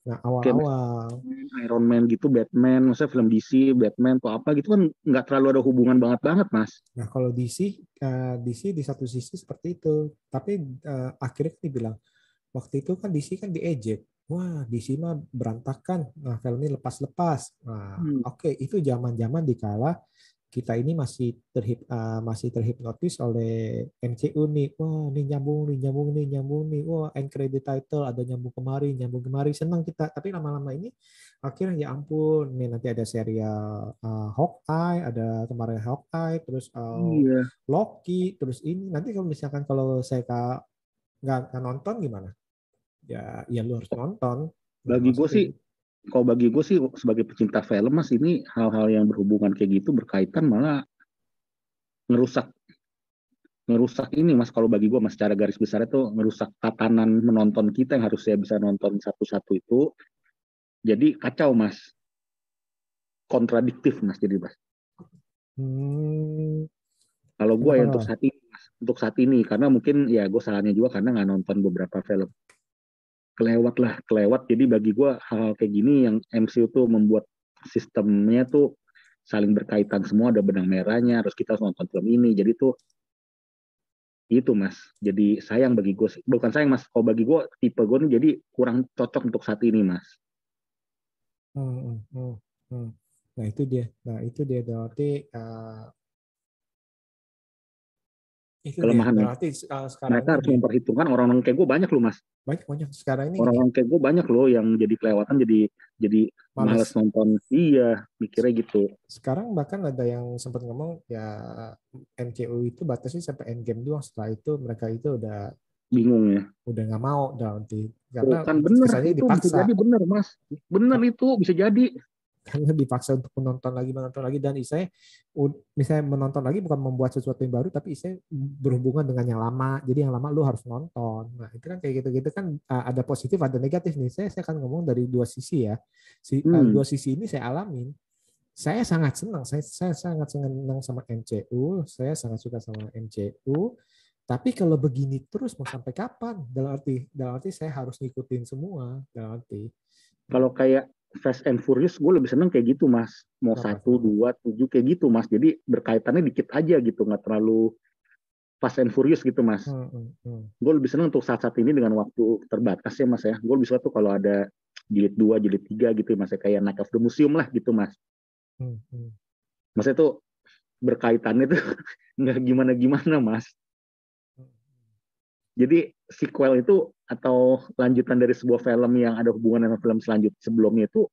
Nah, awal-awal Iron Man gitu, Batman, maksudnya film DC, Batman atau apa gitu kan nggak terlalu ada hubungan banget banget, Mas. Nah, kalau DC uh, eh, DC di satu sisi seperti itu, tapi uh, akhirnya kan dibilang waktu itu kan DC kan diejek wah di sini berantakan, nah film ini lepas-lepas. Nah, hmm. oke okay, itu zaman-zaman dikala kita ini masih terhip uh, masih terhipnotis oleh MCU nih. Wah, ini nyambung nih, nyambung nih, nyambung nih. Wah, end credit title ada nyambung kemari, nyambung kemari. Senang kita. Tapi lama-lama ini akhirnya ya ampun, nih nanti ada serial uh, Hawkeye, ada kemarin Hawkeye, terus uh, iya. Loki, terus ini nanti kalau misalkan kalau saya nggak nonton gimana? Ya ya lu harus nonton. Bagi gue sih kalau bagi gue sih sebagai pecinta film mas ini hal-hal yang berhubungan kayak gitu berkaitan malah ngerusak. Ngerusak ini mas kalau bagi gue mas secara garis besar itu ngerusak tatanan menonton kita yang harusnya bisa nonton satu-satu itu. Jadi kacau mas. Kontradiktif mas jadi mas. Hmm. kalau gue ya untuk saat ini mas, untuk saat ini karena mungkin ya gue salahnya juga karena nggak nonton beberapa film kelewat lah kelewat jadi bagi gue hal, hal kayak gini yang MCU tuh membuat sistemnya tuh saling berkaitan semua ada benang merahnya harus kita harus nonton film ini jadi tuh itu mas jadi sayang bagi gue bukan sayang mas kalau bagi gue tipe gue nih jadi kurang cocok untuk saat ini mas hmm, hmm, hmm. hmm. nah itu dia nah itu dia berarti uh, Itu kelemahan dia. Berarti uh, sekarang Mereka harus memperhitungkan orang-orang kayak gue banyak loh mas. Banyak banyak sekarang ini Orang-orang kayak gue banyak loh yang jadi kelewatan jadi jadi males. males nonton. Iya, mikirnya gitu. Sekarang bahkan ada yang sempat ngomong ya MCU itu batasnya sampai endgame doang. Setelah itu mereka itu udah Bingung ya. udah nggak mau udah nanti karena kan bener itu bisa jadi bener mas. Bener itu bisa jadi. Karena dipaksa untuk menonton lagi menonton lagi. Dan saya misalnya menonton lagi bukan membuat sesuatu yang baru tapi saya berhubungan dengan yang lama. Jadi yang lama lu harus nonton. Nah itu kan kayak gitu-gitu kan uh, ada positif ada negatif nih. Saya saya akan ngomong dari dua sisi ya. Si uh, Hmm. dua sisi ini saya alamin. Saya sangat senang. Saya saya sangat senang sama MCU saya sangat suka sama MCU tapi kalau begini terus mau sampai kapan? Dalam arti dalam arti saya harus ngikutin semua. Dalam arti Kalau kayak Fast and Furious gue lebih seneng kayak gitu mas. Mau satu, dua, tujuh kayak gitu mas. Jadi berkaitannya dikit aja gitu, nggak terlalu Fast and Furious gitu mas. hmm, hmm, hmm. Gue lebih seneng untuk saat-saat ini dengan waktu terbatas ya mas ya. Gue lebih suka tuh kalau ada jilid dua, jilid tiga gitu mas. ya. Kayak Night of the Museum lah gitu mas. Hmm, hmm. Maksudnya tuh berkaitannya tuh [LAUGHS] nggak gimana-gimana mas. Jadi sequel itu atau lanjutan dari sebuah film yang ada hubungan dengan film selanjutnya sebelumnya itu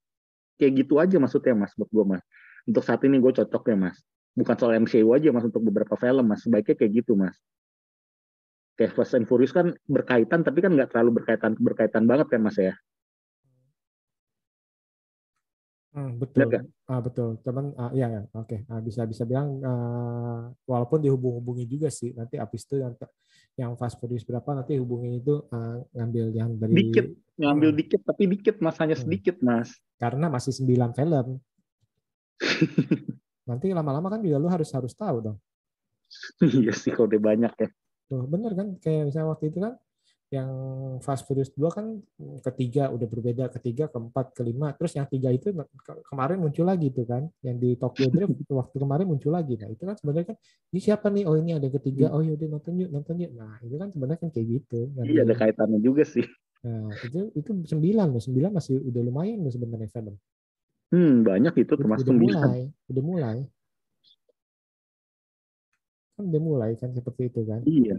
kayak gitu aja maksudnya mas buat gue mas. Untuk saat ini gue cocok ya mas. Bukan soal MCU aja mas untuk beberapa film mas. Sebaiknya kayak gitu mas. Kayak Fast and Furious kan berkaitan tapi kan nggak terlalu berkaitan berkaitan banget kan mas ya. Hmm, betul. Lihat nggak? Ah, betul. Cuman ah, iya ya, oke. Ah, bisa bisa bilang ah, walaupun dihubung-hubungi juga sih nanti habis itu yang yang Fast Furious berapa nanti hubungin itu ah, ngambil yang dari Dikit. Ngambil Hmm. dikit tapi dikit mas hanya Hmm. sedikit mas. karena masih 9 film. [LAUGHS] Nanti lama-lama kan juga lu harus harus tahu dong. iya sih kalau udah banyak ya. Tuh, bener kan kayak misalnya waktu itu kan yang Fast Furious 2 kan ketiga udah berbeda, ketiga, keempat, kelima, terus yang tiga itu ke- kemarin muncul lagi tuh kan, yang di Tokyo Drift [LAUGHS] waktu kemarin muncul lagi. Nah itu kan sebenarnya kan ini siapa nih? Oh ini ada ketiga. Oh yaudah nonton yuk, nonton yuk. Nah itu kan sebenarnya kan kayak gitu. Iya ada kaitannya juga sih. Nah itu itu sembilan loh, sembilan masih udah lumayan loh sebenarnya film. Hmm banyak itu termasuk udah mulai, udah mulai. Kan udah mulai kan seperti itu kan. Iya.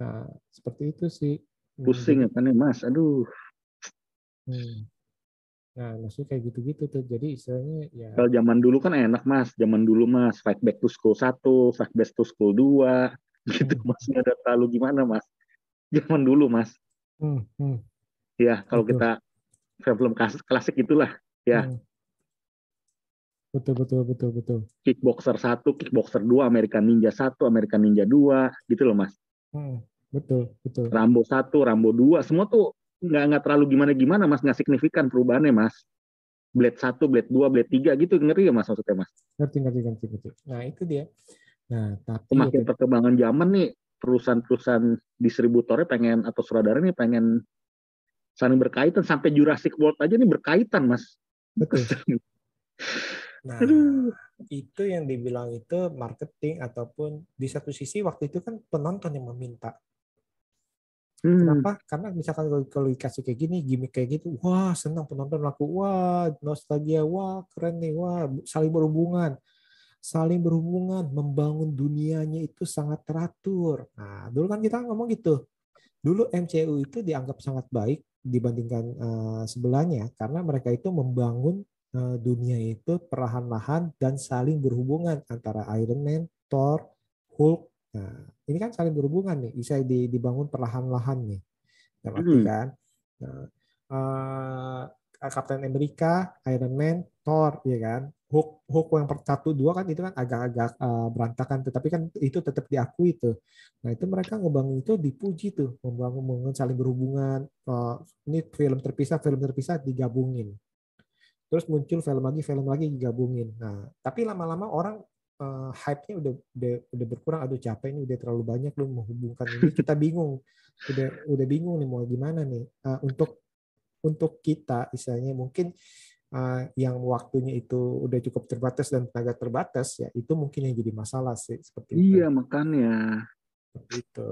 Nah seperti itu sih. Pusing ya kan ya mas. Aduh. Hmm. Nah, maksudnya kayak gitu-gitu tuh. Jadi istilahnya ya Kalau zaman dulu kan enak mas, zaman dulu mas, Fight Back to School 1, Fight Back to School 2, [LAUGHS] gitu Hmm. mas, nggak ada terlalu gimana mas. Zaman dulu mas, hmm, hmm, ya kalau Betul. kita film-film kas- klasik itulah, Ya. hmm. Betul, betul, betul, betul. Kickboxer 1, Kickboxer 2, American Ninja 1, American Ninja 2, gitu loh mas. Hmm, betul, betul. Rambo 1, Rambo 2, semua tuh nggak nggak terlalu gimana-gimana mas, nggak signifikan perubahannya mas. Blade 1, Blade 2, Blade 3 gitu, ngeri ya mas maksudnya mas. Ngerti, ngerti, ngerti, ngerti. Nah, itu dia. Nah, tapi ya Semakin tadi- perkembangan zaman nih, perusahaan-perusahaan distributornya pengen, atau sutradara nih pengen saling berkaitan, sampai Jurassic World aja nih berkaitan mas. betul. [LAUGHS] Nah, Aduh. itu yang dibilang itu marketing ataupun di satu sisi waktu itu kan penonton yang meminta. Hmm. Kenapa? Karena misalkan kalau, kalau dikasih kayak gini, gimmick kayak gitu, wah senang penonton laku, wah nostalgia, wah keren nih, wah saling berhubungan, saling berhubungan, membangun dunianya itu sangat teratur. Nah, dulu kan kita ngomong gitu. Dulu MCU itu dianggap sangat baik dibandingkan eh, sebelahnya karena mereka itu membangun dunia itu perlahan-lahan dan saling berhubungan antara Iron Man, Thor, Hulk. Nah, ini kan saling berhubungan nih, bisa di- dibangun perlahan-lahan nih. Dalam arti Hmm. kan. Nah, eh, Captain America, Iron Man, Thor, ya kan. Hulk, Hulk yang per- satu dua kan itu kan agak-agak eh, berantakan, tetapi kan itu tetap diakui tuh. Nah itu mereka ngebangun itu dipuji tuh, membangun, membangun saling berhubungan. Eh, ini film terpisah, film terpisah digabungin. Terus muncul film lagi, film lagi digabungin. Nah tapi lama-lama orang eh, hype-nya udah, udah udah berkurang. Aduh capek ini udah terlalu banyak lu menghubungkan ini. Kita bingung, udah udah bingung nih mau gimana nih. Eh, untuk untuk kita, istilahnya mungkin eh, yang waktunya itu udah cukup terbatas dan tenaga terbatas ya itu mungkin yang jadi masalah sih seperti itu. Iya makanya Seperti itu.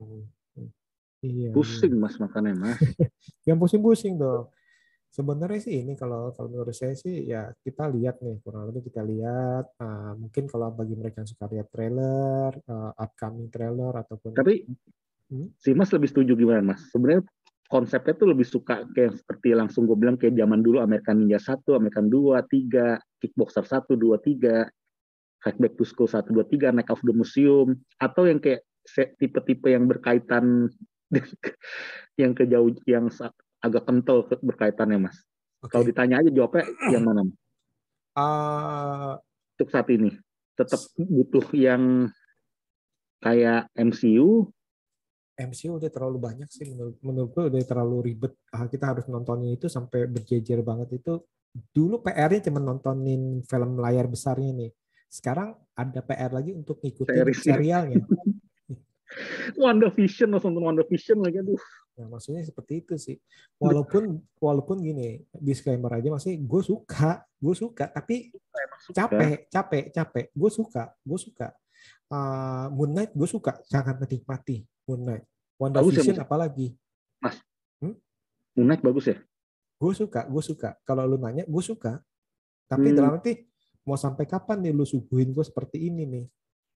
Hmm. Iya. pusing mas makanya mas. iya. [LAUGHS] Yang pusing-pusing dong. Sebenarnya sih ini kalau kalau menurut saya sih ya kita lihat nih kurang lebih kita lihat uh, mungkin kalau bagi mereka yang suka lihat trailer, uh, upcoming trailer ataupun Tapi Hmm? si Mas lebih setuju gimana Mas? Sebenarnya konsepnya tuh lebih suka kayak seperti langsung gue bilang kayak zaman dulu American Ninja 1, American 2, 3, Kickboxer 1, 2, 3, Fight Back to School 1, 2, 3, Night of the Museum, atau yang kayak tipe-tipe yang berkaitan [LAUGHS] yang ke jauh yang agak kental ke- berkaitannya Mas. Oke. Kalau ditanya aja jawabnya [CLEARS THROAT] yang mana Mas? Uh, untuk saat ini? Tetap butuh yang kayak MCU MCU udah terlalu banyak sih menurut menurut gue udah terlalu ribet. Ah, kita harus nontonnya itu sampai berjejer banget itu. Dulu PR-nya cuma nontonin film layar besarnya nih. Sekarang ada PR lagi untuk ngikutin Series. serialnya. [LAUGHS] WandaVision langsung nonton WandaVision lagi aduh. Nah, maksudnya seperti itu sih. Walaupun walaupun gini, disclaimer aja masih gue suka, gue suka, tapi capek, capek, capek. Gue suka, gue suka. Uh, Moon Knight gue suka, sangat menikmati Moon Knight. WandaVision Mas. apalagi. Moon Knight bagus ya? Gue suka, gue suka. Kalau lu nanya, gue suka. Tapi Hmm. dalam arti mau sampai kapan nih lu suguhin gue seperti ini nih?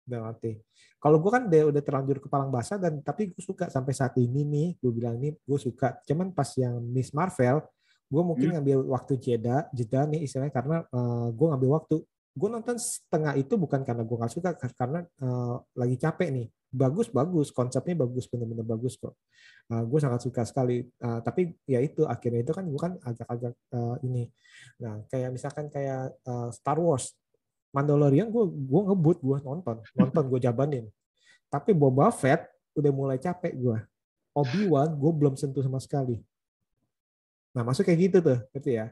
Dalam arti. Kalau gue kan udah, udah terlanjur kepalang basah dan tapi gue suka sampai saat ini nih, gue bilang nih gue suka. Cuman pas yang Miss Marvel, gue mungkin Hmm. ngambil waktu jeda, jeda nih istilahnya karena eh, gue ngambil waktu. Gue nonton setengah itu bukan karena gue nggak suka, karena eh, lagi capek nih. Bagus, bagus. Konsepnya bagus, bener-bener bagus kok. gue sangat suka sekali. Eh, tapi ya itu akhirnya itu kan gue kan agak-agak eh, ini. Nah kayak misalkan kayak eh, Star Wars, Mandalorian gue gue ngebut gue nonton nonton gue jabanin. Tapi Boba Fett udah mulai capek gue Obi Wan gue belum sentuh sama sekali. Nah masuk kayak gitu tuh ngerti ya?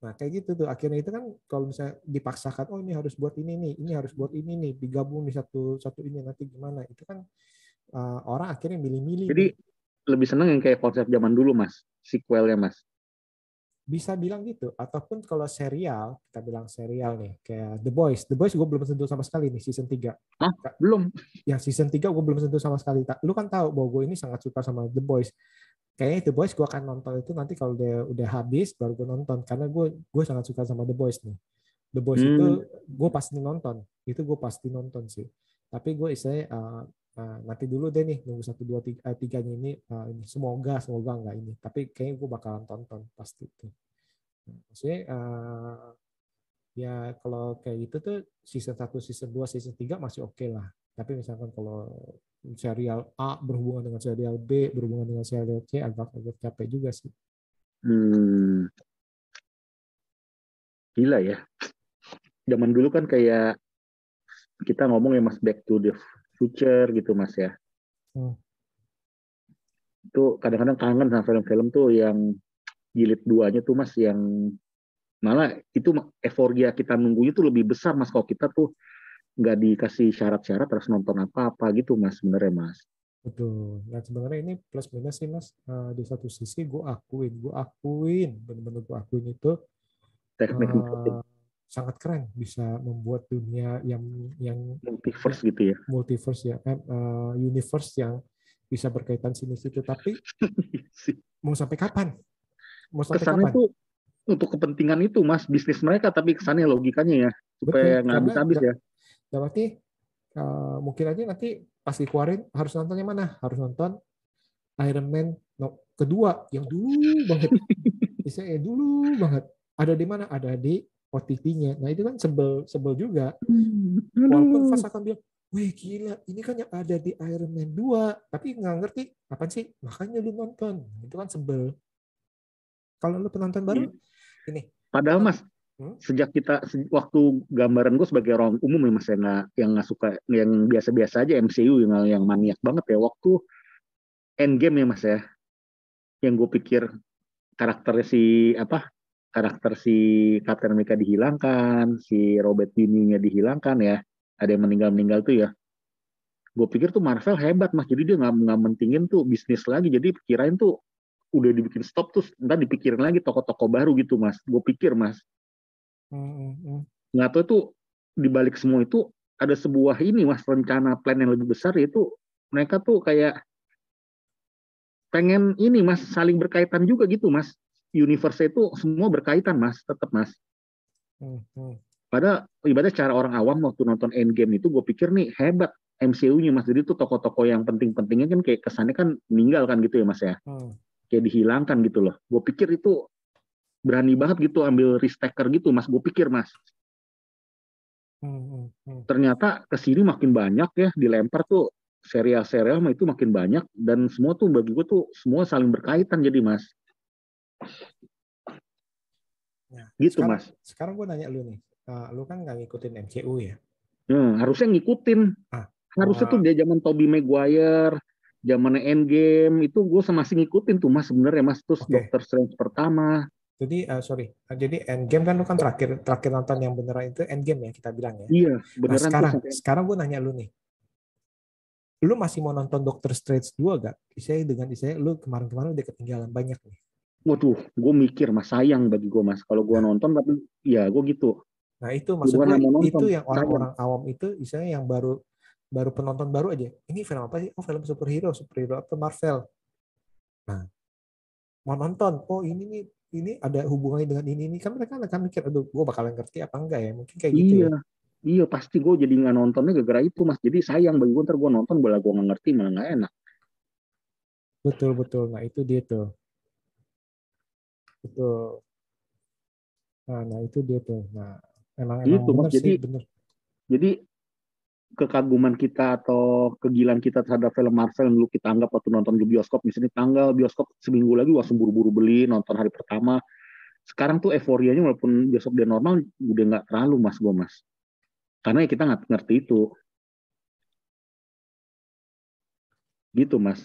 Nah kayak gitu tuh. Akhirnya itu kan kalau misalnya dipaksakan oh ini harus buat ini nih ini harus buat ini nih digabung di satu satu ini nanti gimana? Itu kan uh, orang akhirnya milih-milih Jadi lebih seneng yang kayak konsep zaman dulu mas, sequelnya mas. Bisa bilang gitu. Ataupun kalau serial kita bilang serial nih kayak The Boys. The Boys gue belum sentuh sama sekali nih season 3 Belum. yang season 3 gue belum sentuh sama sekali. Lu kan tahu bahwa gue ini sangat suka sama The Boys. Kayaknya The Boys gue akan nonton itu nanti kalau udah udah habis baru gue nonton. Karena gue gue sangat suka sama The Boys nih. The Boys Hmm. itu gue pasti nonton. Itu gue pasti nonton sih. Tapi gue istilahnya uh, uh, nanti dulu deh nih nunggu satu dua tiga eh, tiganya ini, uh, ini semoga semoga enggak ini tapi kayaknya gue bakalan tonton pasti itu Nah, maksudnya uh, ya kalau kayak gitu tuh season 1, season 2, season 3 masih oke lah. Tapi misalkan kalau serial A berhubungan dengan serial B, berhubungan dengan serial C agak agak capek juga sih. Hmm. Gila ya. Zaman dulu kan kayak kita ngomong ya mas Back to the Future gitu mas ya. Hmm. Itu kadang-kadang kangen sama film-film tuh yang jilid duanya tuh mas yang malah itu euforia kita nunggunya tuh lebih besar mas kalau kita tuh nggak dikasih syarat-syarat terus nonton apa-apa gitu mas sebenarnya mas. Betul. Dan sebenarnya ini plus minus sih mas. Eh, di satu sisi gue akuin, gue akuin, bener-bener gue akuin itu Teknik eh, sangat keren bisa membuat dunia yang yang multiverse gitu ya. multiverse ya, eh, eh, universe yang bisa berkaitan sini situ. Tapi [LAUGHS] mau sampai kapan? Mau sampai kesannya kapan? tuh untuk kepentingan itu mas bisnis mereka tapi kesannya logikanya ya supaya nggak karena- habis-habis ya Ya berarti eh, mungkin aja nanti pas dikeluarin harus nonton yang mana? Harus nonton Iron Man no, kedua yang dulu banget. [LAUGHS] Misalnya yang dulu banget. Ada di mana? Ada di OTT-nya. Nah itu kan sebel sebel juga. Walaupun Fas akan bilang, wih gila, ini kan yang ada di Iron Man 2. Tapi nggak ngerti, apa sih? Makanya lu nonton. Itu kan sebel. Kalau lu penonton baru, ini. padahal mas Hmm? sejak kita waktu gambaran gue sebagai orang umum ya mas yang nggak yang nggak suka yang biasa-biasa aja MCU yang yang maniak banget ya waktu Endgame ya mas ya yang gue pikir karakternya si apa karakter si Captain America dihilangkan si Robert Downey-nya dihilangkan ya. Ada yang meninggal-meninggal tuh ya. Gue pikir tuh Marvel hebat mas. Jadi dia nggak nggak mentingin tuh bisnis lagi. Jadi kirain tuh udah dibikin stop terus ntar dipikirin lagi toko-toko baru gitu mas. Gue pikir mas. Nggak tahu itu di balik semua itu ada sebuah ini mas rencana plan yang lebih besar yaitu mereka tuh kayak pengen ini mas saling berkaitan juga gitu mas universe itu semua berkaitan mas tetap mas. Hmm, hmm. pada ibadah cara orang awam waktu nonton Endgame itu gue pikir nih hebat MCU-nya mas. Jadi tuh tokoh-tokoh yang penting-pentingnya kan kayak kesannya kan meninggal kan gitu ya mas ya? Hmm. kayak dihilangkan gitu loh. Gue pikir itu berani banget gitu ambil risk taker gitu mas. Gue pikir mas. Hmm, hmm, hmm. ternyata ke sini makin banyak ya dilempar tuh serial-serial itu makin banyak dan semua tuh bagi gue tuh semua saling berkaitan jadi mas Nah, gitu sekarang, mas Sekarang gue nanya lu nih, eh, lu kan nggak ngikutin MCU ya? Hmm, harusnya ngikutin Ah. harusnya tuh dia zaman Tobey Maguire zaman Endgame itu gue masih ngikutin tuh mas sebenarnya mas terus Oke. Doctor Strange pertama Jadi eh, sorry, Eh, jadi Endgame kan lu kan terakhir terakhir nonton yang beneran itu Endgame ya kita bilang ya. iya Nah, beneran sekarang tuh sekarang gue nanya lu nih, lu masih mau nonton Doctor Strange 2 gak? Saya dengan saya lu kemarin-kemarin udah ketinggalan banyak nih. Waduh gue mikir mas sayang bagi gue mas kalau gue nonton tapi ya gue gitu Nah itu maksud Bukan gue yang mau nonton, itu yang orang-orang awam itu, misalnya yang baru baru penonton baru aja. Ini film apa sih? Oh film superhero, superhero apa Marvel. Nah mau nonton, oh ini nih ini ada hubungannya dengan ini ini kan mereka akan mikir, aduh gue bakalan ngerti apa enggak ya? Mungkin kayak gitu iya ya. iya pasti gue jadi nggak nontonnya gara-gara itu mas jadi sayang bagi gue ntar gue nonton bola gue nggak ngerti malah nggak enak Betul betul. Nah itu dia tuh. Betul. Nah, nah itu dia tuh. Nah emang emang Mas. bener sih Jadi- bener. jadi kekaguman kita atau kegilaan kita terhadap film Marvel yang dulu kita anggap waktu nonton di bioskop misalnya tanggal bioskop seminggu lagi langsung buru-buru beli nonton hari pertama sekarang tuh euforianya walaupun bioskop dia normal udah nggak terlalu mas gue mas karena ya kita nggak ngerti itu gitu mas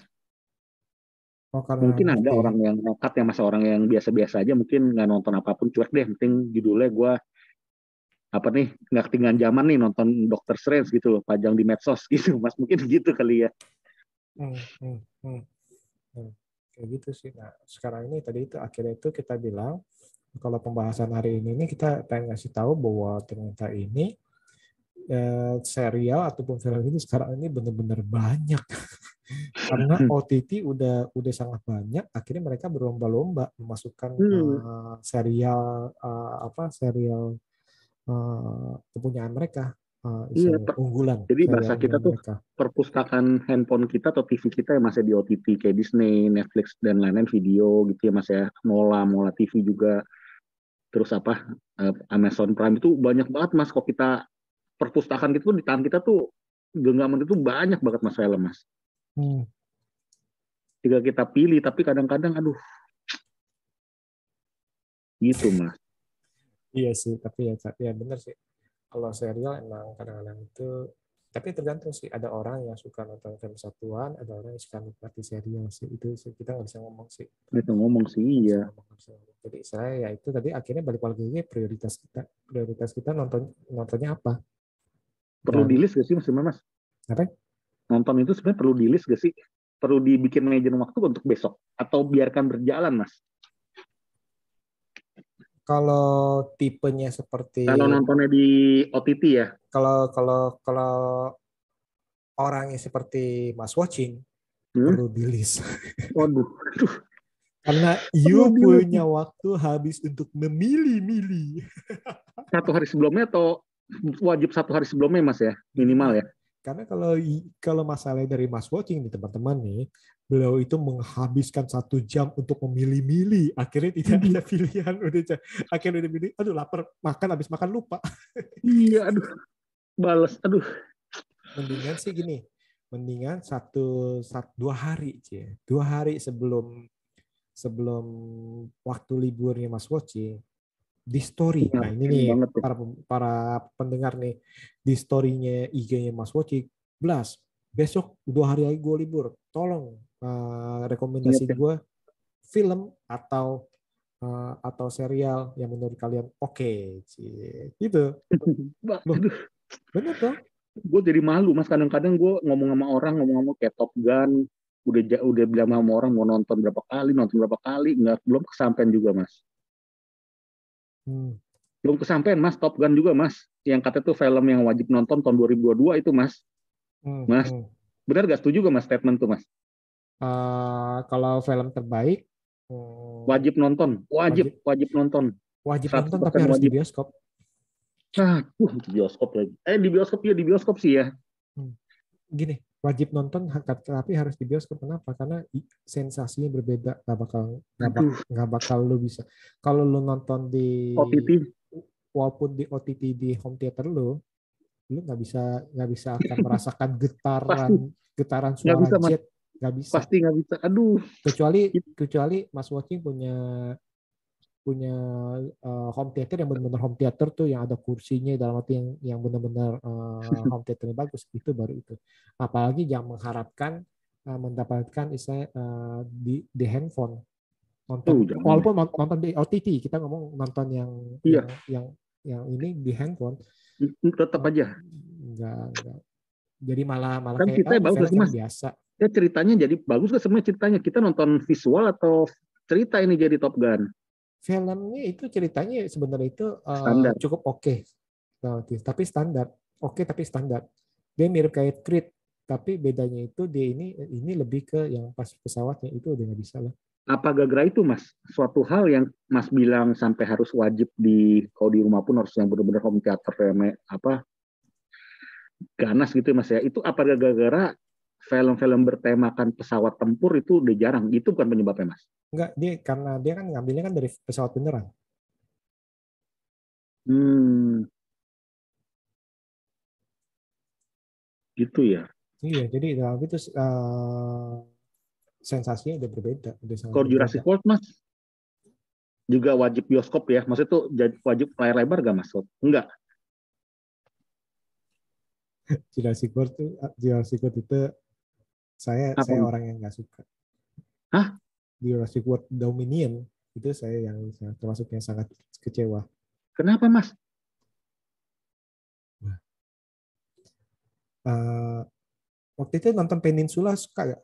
Oh, karena mungkin ada orang yang nekat yang masa orang yang biasa-biasa aja mungkin nggak nonton apa pun cuek deh penting judulnya gue apa nih nggak ketinggalan zaman nih nonton Doctor Strange gitu loh pajang di medsos [LAUGHS] gitu mas mungkin gitu kali ya Hmm, hmm, hmm. Hmm. Kayak gitu sih. Nah, sekarang ini tadi itu akhirnya itu kita bilang kalau pembahasan hari ini ini kita pengen ngasih tahu bahwa ternyata ini eh, serial ataupun film ini sekarang ini benar-benar banyak. [LAUGHS] Karena OTT udah udah sangat banyak, akhirnya mereka berlomba-lomba memasukkan Hmm. eh, serial eh, apa serial eh, kepunyaan mereka eh, Iya, unggulan. jadi bahasa kita tuh mereka. perpustakaan handphone kita atau TV kita yang masih di OTT kayak Disney, Netflix dan lain-lain video gitu ya mas ya Mola, Mola TV juga terus apa Amazon Prime itu banyak banget mas kok kita perpustakaan gitu di tangan kita tuh genggaman itu banyak banget mas film mas Hmm. tinggal kita pilih tapi kadang-kadang aduh gitu mas Iya sih, tapi ya, ya bener sih. Kalau serial emang kadang-kadang itu, tapi tergantung sih. Ada orang yang suka nonton film satuan, ada orang yang suka nikmati serial sih. Itu sih kita nggak bisa ngomong sih. itu ngomong sih iya. Jadi saya ya itu tadi akhirnya balik lagi prioritas kita. Prioritas kita nonton nontonnya apa? perlu Dan- di list gak sih mas Mas Apa? Nonton itu sebenarnya perlu di list gak sih? Perlu dibikin manajemen waktu untuk besok? Atau biarkan berjalan mas? Kalau tipenya seperti kalau nontonnya di OTT ya? Kalau kalau kalau orangnya seperti Mas Watching Hmm? perlu di list. [LAUGHS] waduh. Aduh. Karena you punya waktu habis untuk memilih-milih. satu hari sebelumnya atau wajib satu hari sebelumnya mas ya? Minimal ya Karena kalau kalau masalahnya dari Mas Watching nih teman-teman nih, beliau itu menghabiskan satu jam untuk memilih-milih. Akhirnya tidak ada [LAUGHS] pilihan. Udah akhirnya udah pilih, aduh lapar, makan habis makan lupa. iya aduh balas aduh Mendingan sih gini, mendingan satu, satu dua hari, Cie. dua hari sebelum sebelum waktu liburnya Mas Watching di story. Iya, Nah ini nih banget tuh. para para pendengar nih di storynya IG-nya Mas Watching, Blas, besok dua hari lagi gue libur, tolong eh, rekomendasi Iya, gue film atau eh, atau serial yang menurut kalian oke, Cie. gitu. [LAUGHS] Loh. Bener dong? gue jadi malu mas kadang-kadang gue ngomong sama orang ngomong-ngomong kayak Top Gun udah udah bilang sama orang mau nonton berapa kali nonton berapa kali nggak belum kesampaian juga mas Hmm. belum kesampaian mas Top Gun juga mas yang kata tuh film yang wajib nonton tahun 2022 itu mas Hmm, Mas. hmm. benar gak setuju gak mas statement tuh mas Eh, kalau film terbaik Hmm, Wajib nonton, wajib, wajib nonton. wajib 100% nonton tapi harus di wajib. bioskop. Ah, uh, di bioskop lagi. Eh di bioskop ya, di bioskop sih ya. Gini, wajib nonton tapi harus di bioskop. Kenapa? Karena sensasinya berbeda. Nggak bakal nggak bakal lu bisa. Kalau lu nonton di OTT walaupun di OTT di home theater lu, lu nggak bisa nggak bisa akan merasakan getaran getaran suara bisa, Mas. jet nggak bisa pasti nggak bisa. Aduh, kecuali kecuali Mas Watching punya punya uh, home theater yang benar-benar home theater tuh yang ada kursinya dalam arti yang yang benar-benar uh, [LAUGHS] home theaternya bagus itu baru itu apalagi yang mengharapkan uh, mendapatkan istilah uh, di di handphone nonton Oh, walaupun non- nonton di OTT kita ngomong nonton yang Iya. yang, yang yang ini di handphone tetap aja. enggak enggak jadi malah malah Kan kayak kita oh, bagus sih, Mas. biasa Ya ceritanya jadi bagus kan sebenarnya ceritanya. Kita nonton visual atau cerita ini jadi Top Gun. Filmnya itu ceritanya sebenarnya itu uh, Standar. cukup oke relatif tapi standar oke tapi standar dia mirip kayak Creed tapi bedanya itu dia ini ini lebih ke yang pas pesawatnya itu udah nggak bisa lah Apa gara-gara itu Mas? Suatu hal yang Mas bilang sampai harus wajib di kalau di rumah pun harus yang benar-benar home theater apa ganas gitu ya Mas ya. Itu apa gara-gara film-film bertemakan pesawat tempur itu udah jarang. Itu bukan penyebabnya Mas. enggak dia karena dia kan ngambilnya kan dari pesawat beneran Hmm. Gitu ya. iya jadi dalam itu uh, sensasinya udah berbeda udah sangat Kalau. Jurassic World Mas juga wajib bioskop ya. Maksudnya tuh jadi- wajib layar lebar gak Mas? Enggak. [LAUGHS] Jurassic World tuh Jurassic World itu saya Apa? saya orang yang nggak suka. Hah? Jurassic World Dominion itu saya yang termasuk yang sangat kecewa. Kenapa Mas? Eh, waktu itu nonton Peninsula suka gak?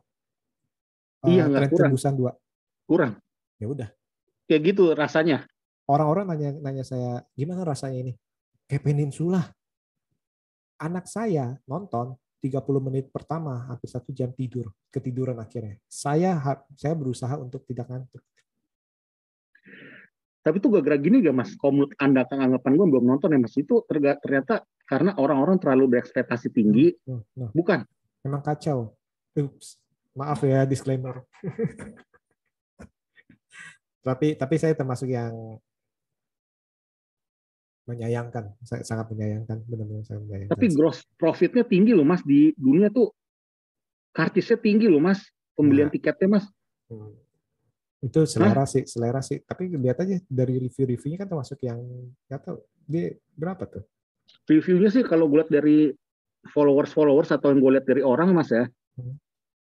Iya, nggak kurang. Tebusan 2. Kurang. Ya udah. Kayak gitu rasanya. Orang-orang nanya nanya saya, gimana rasanya ini? Kayak Peninsula. Anak saya nonton 30 menit pertama hampir satu jam tidur, ketiduran akhirnya. Saya saya berusaha untuk tidak ngantuk. Tapi itu gara-gara gini gak mas? Kalau menurut anda kan anggapan gue belum nonton ya mas. Itu ternyata karena orang-orang terlalu berekspektasi tinggi. Nah, nah, Bukan. memang kacau. Ups, maaf ya disclaimer. [LAUGHS] tapi tapi saya termasuk yang menyayangkan, saya sangat menyayangkan, benar-benar sangat menyayangkan. Tapi gross profitnya tinggi loh mas. Di dunia tuh kartisnya tinggi loh mas. Pembelian Nah. tiketnya mas. Hmm. Itu selera sih, selera sih. Tapi lihat aja dari review-reviewnya kan termasuk yang nggak tahu dia berapa tuh. Reviewnya sih kalau gue lihat dari followers-followers atau yang gue lihat dari orang mas ya. Hmm.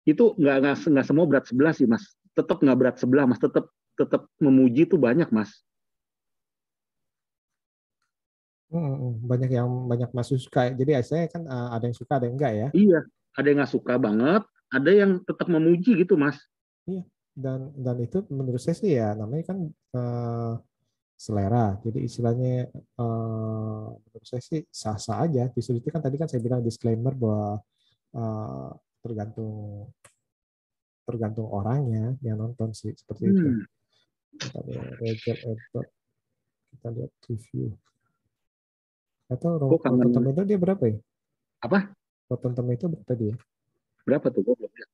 Itu nggak nggak nggak semua berat sebelah sih mas. Tetap nggak berat sebelah mas. Tetap tetap memuji tuh banyak mas. Hmm, hmm, banyak yang banyak masuk suka. Jadi saya kan eh, ada yang suka, ada yang enggak ya. Iya. Ada yang nggak suka banget. Ada yang tetap memuji gitu mas. dan dan itu menurut saya sih ya namanya kan eh, selera jadi istilahnya eh, menurut saya sih sah sah aja justru itu kan tadi kan saya bilang disclaimer bahwa eh, tergantung tergantung orangnya yang nonton sih seperti itu Hmm. kita lihat Roger Ebert kita lihat review atau kangen- Rotten Tomato dia berapa ya Apa? Rotten Tomato berapa dia Berapa tuh? Gua belum lihat.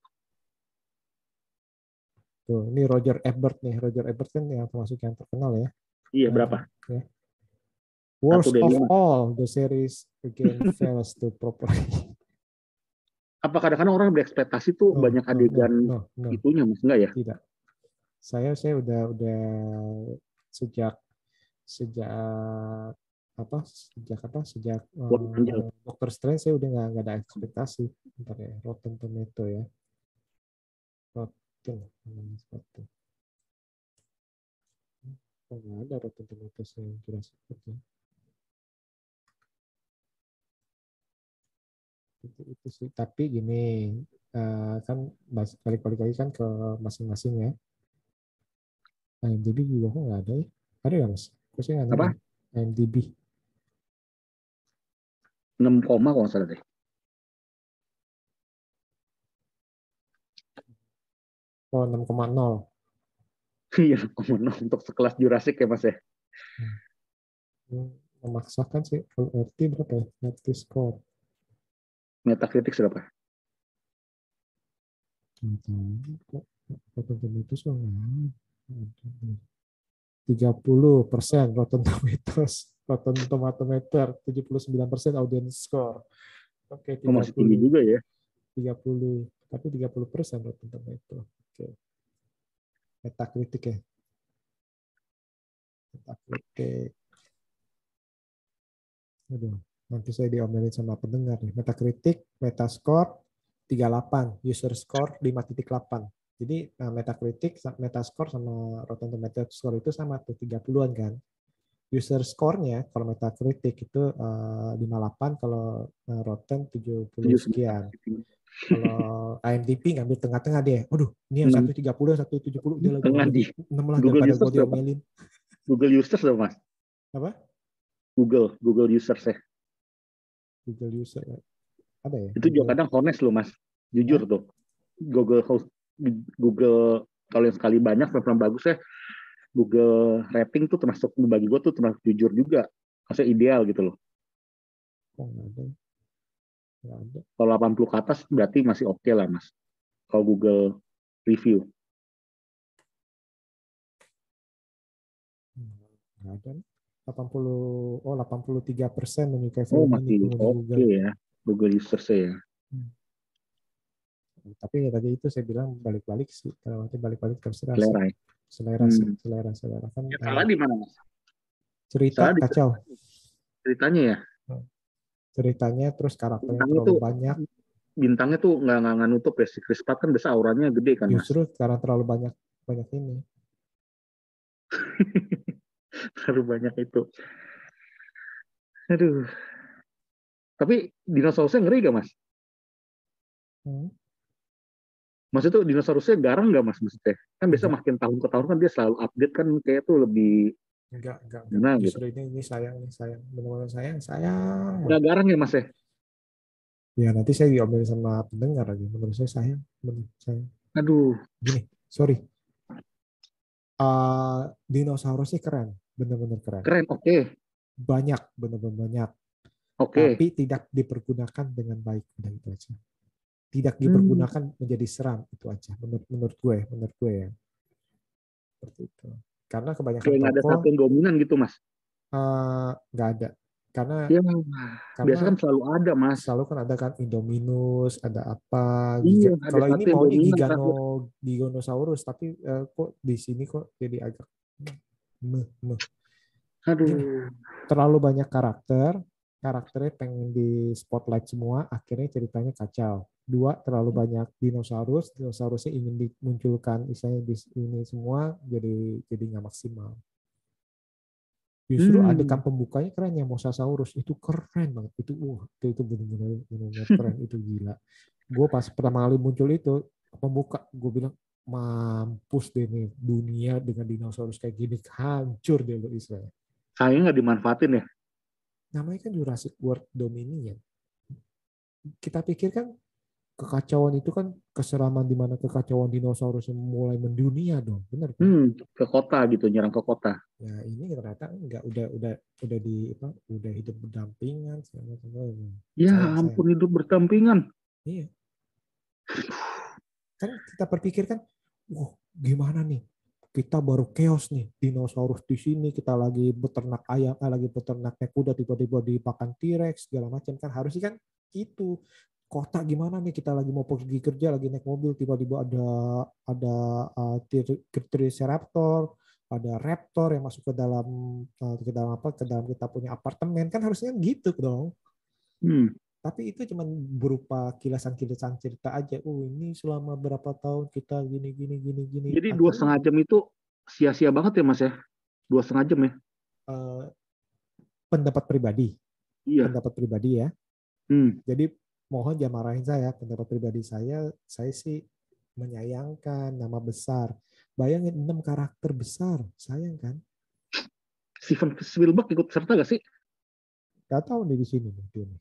tuh ini Roger Ebert nih Roger Ebert kan yang termasuk yang terkenal ya Iya berapa? Worst dari of lima. all, the series again [LAUGHS] fails to properly. Apa kadang-kadang orang berekspektasi tuh No, banyak no, adegan no, no, no, itunya mas enggak ya? tidak. Saya saya udah udah sejak sejak apa sejak apa sejak Angel. Doctor Strange saya udah nggak nggak ada ekspektasi. Bentar ya, Rotten Tomato ya. Rotten, Rotten. Oh, nggak ada Rotten Tomato yang Jurassic World ya. itu, itu sih tapi gini eh, kan balik-balik lagi kan ke masing-masing ya IMDb juga kok nggak ada ya ada ya mas kok saya nggak Apa? nemu IMDb 6 koma kalau salah deh. Oh, 6,0. [LAUGHS] Iya, 6,0 untuk sekelas Jurassic ya, Mas ya. Hmm. Hmm, memaksakan sih. Kalau RT berapa ya? RT score. Metacritic berapa? Tentang, Kok, kok, 30 persen Rotten Tomatoes, [LAUGHS] Rotten Tomatometer 79 persen audience score. Oke, okay, masih tinggi juga ya. 30, tapi 30 persen Rotten Tomato. Oke. Okay. Metacritic ya. Metacritic. Aduh, nanti saya diomelin sama pendengar nih. Metacritic, Metascore 38, user score 5.8. Jadi eh, Metacritic, Metascore sama Rotten Tomatoes score itu sama tuh 30-an kan. User score-nya kalau Metacritic itu eh, 58, kalau eh, Rotten 70 sekian. Kalau IMDb ngambil tengah-tengah deh. Waduh, ini yang Hmm. satu 30, satu 70 dia lagi Tengah di 6 lah Google daripada gue diomelin. Google users dong Mas. Apa? Google, Google users ya. Google user. Ada ya? Itu juga kadang honest loh Mas. Jujur tuh. Google host Google kalau yang sekali banyak pernah bagus ya. Google rating tuh termasuk bagi gue tuh termasuk jujur juga. Maksudnya ideal gitu loh. Oh. Kalau 80 ke atas berarti masih oke lah Mas. Kalau Google review. Hmm, ada. nih. 80 oh 83 persen menyukai Oh film masih ini Google. ya. Google users ya. Tapi ya tadi itu saya bilang balik-balik sih. Kalau nanti balik-balik terserah. Selera ya. selera Hmm. selera selera kan Ya, eh, salah di mana Mas? cerita salah di- kacau Ceritanya ya. ceritanya terus karakternya Bintangnya terlalu tuh- banyak Bintangnya tuh nggak nggak nutup ya. Si Chris Pratt kan biasa auranya gede kan Mas. justru karena terlalu banyak banyak ini [LAUGHS] Terlalu banyak itu. Aduh. Tapi dinosaurusnya ngeri gak mas? Hmm. Maksudnya tuh dinosaurusnya garang gak mas maksudnya? Kan biasa Enggak. makin tahun ke tahun kan dia selalu update kan kayak tuh lebih enggak enggak, enggak. Gimana gitu? ini ini sayang nih sayang benar-benar sayang sayang nggak garang ya mas ya? ya nanti saya diomelin sama pendengar lagi menurut saya sayang benar sayang Aduh. gini sorry Eh, dinosaurusnya keren benar-benar keren Keren. Oke. banyak benar-benar banyak Oke. tapi tidak dipergunakan dengan baik udah itu aja tidak Hmm. dipergunakan menjadi seram itu aja menurut menurut gue menurut gue ya seperti itu karena kebanyakan Kayak nggak ada satu yang dominan gitu mas. eh, nggak ada karena Ya. karena Biasa kan selalu ada mas. selalu kan ada kan Indominus ada apa Iya, ada kalau ini maunya Gigano Giganosaurus tapi eh, kok di sini kok jadi agak meh, meh. Aduh. terlalu banyak karakter karakternya pengen di spotlight semua akhirnya ceritanya kacau. Dua terlalu banyak dinosaurus dinosaurusnya ingin dimunculkan misalnya di ini semua jadi jadi nggak maksimal. Justru Hmm. adegan pembukanya keren ya mosasaurus itu keren banget. Itu wah itu itu benar-benar benar-benar [LAUGHS] keren itu gila. Gue pas pertama kali muncul itu pembuka gue bilang mampus deh nih dunia dengan dinosaurus kayak gini hancur deh lo Israel Sayangnya nggak dimanfaatin ya. Namanya kan Jurassic World Dominion. Kita pikir kan kekacauan itu kan keseraman di mana kekacauan dinosaurus yang mulai mendunia dong, benar kan? Hmm, ke kota gitu, nyerang ke kota. Ya ini ternyata enggak udah udah udah di apa? Udah hidup berdampingan segala macam. Ya Sayang, ampun hidup berdampingan. Iya. Kan kita berpikir kan, wah gimana nih? Kita baru chaos nih, dinosaurus di sini, kita lagi beternak ayam, eh, lagi beternaknya kuda, tiba-tiba dipakan T-Rex, segala macam kan. Harusnya kan itu kota gimana nih kita lagi mau pergi kerja lagi naik mobil tiba-tiba ada ada uh, Tri- Triceratops ada raptor yang masuk ke dalam uh, ke dalam apa ke dalam kita punya apartemen. Kan harusnya gitu dong. Hmm. Tapi itu cuma berupa kilasan-kilasan cerita aja. Oh ini selama berapa tahun kita gini gini gini gini. Jadi dua setengah jam itu sia-sia banget ya mas ya? Dua setengah jam ya? eh, pendapat pribadi, Iya. pendapat pribadi ya. Hmm. Jadi mohon jangan marahin saya. Pendapat pribadi saya, saya sih menyayangkan nama besar. Bayangin enam karakter besar, sayang kan? Steven Spielberg ikut serta gak sih? Gak tahu nih di sini nih.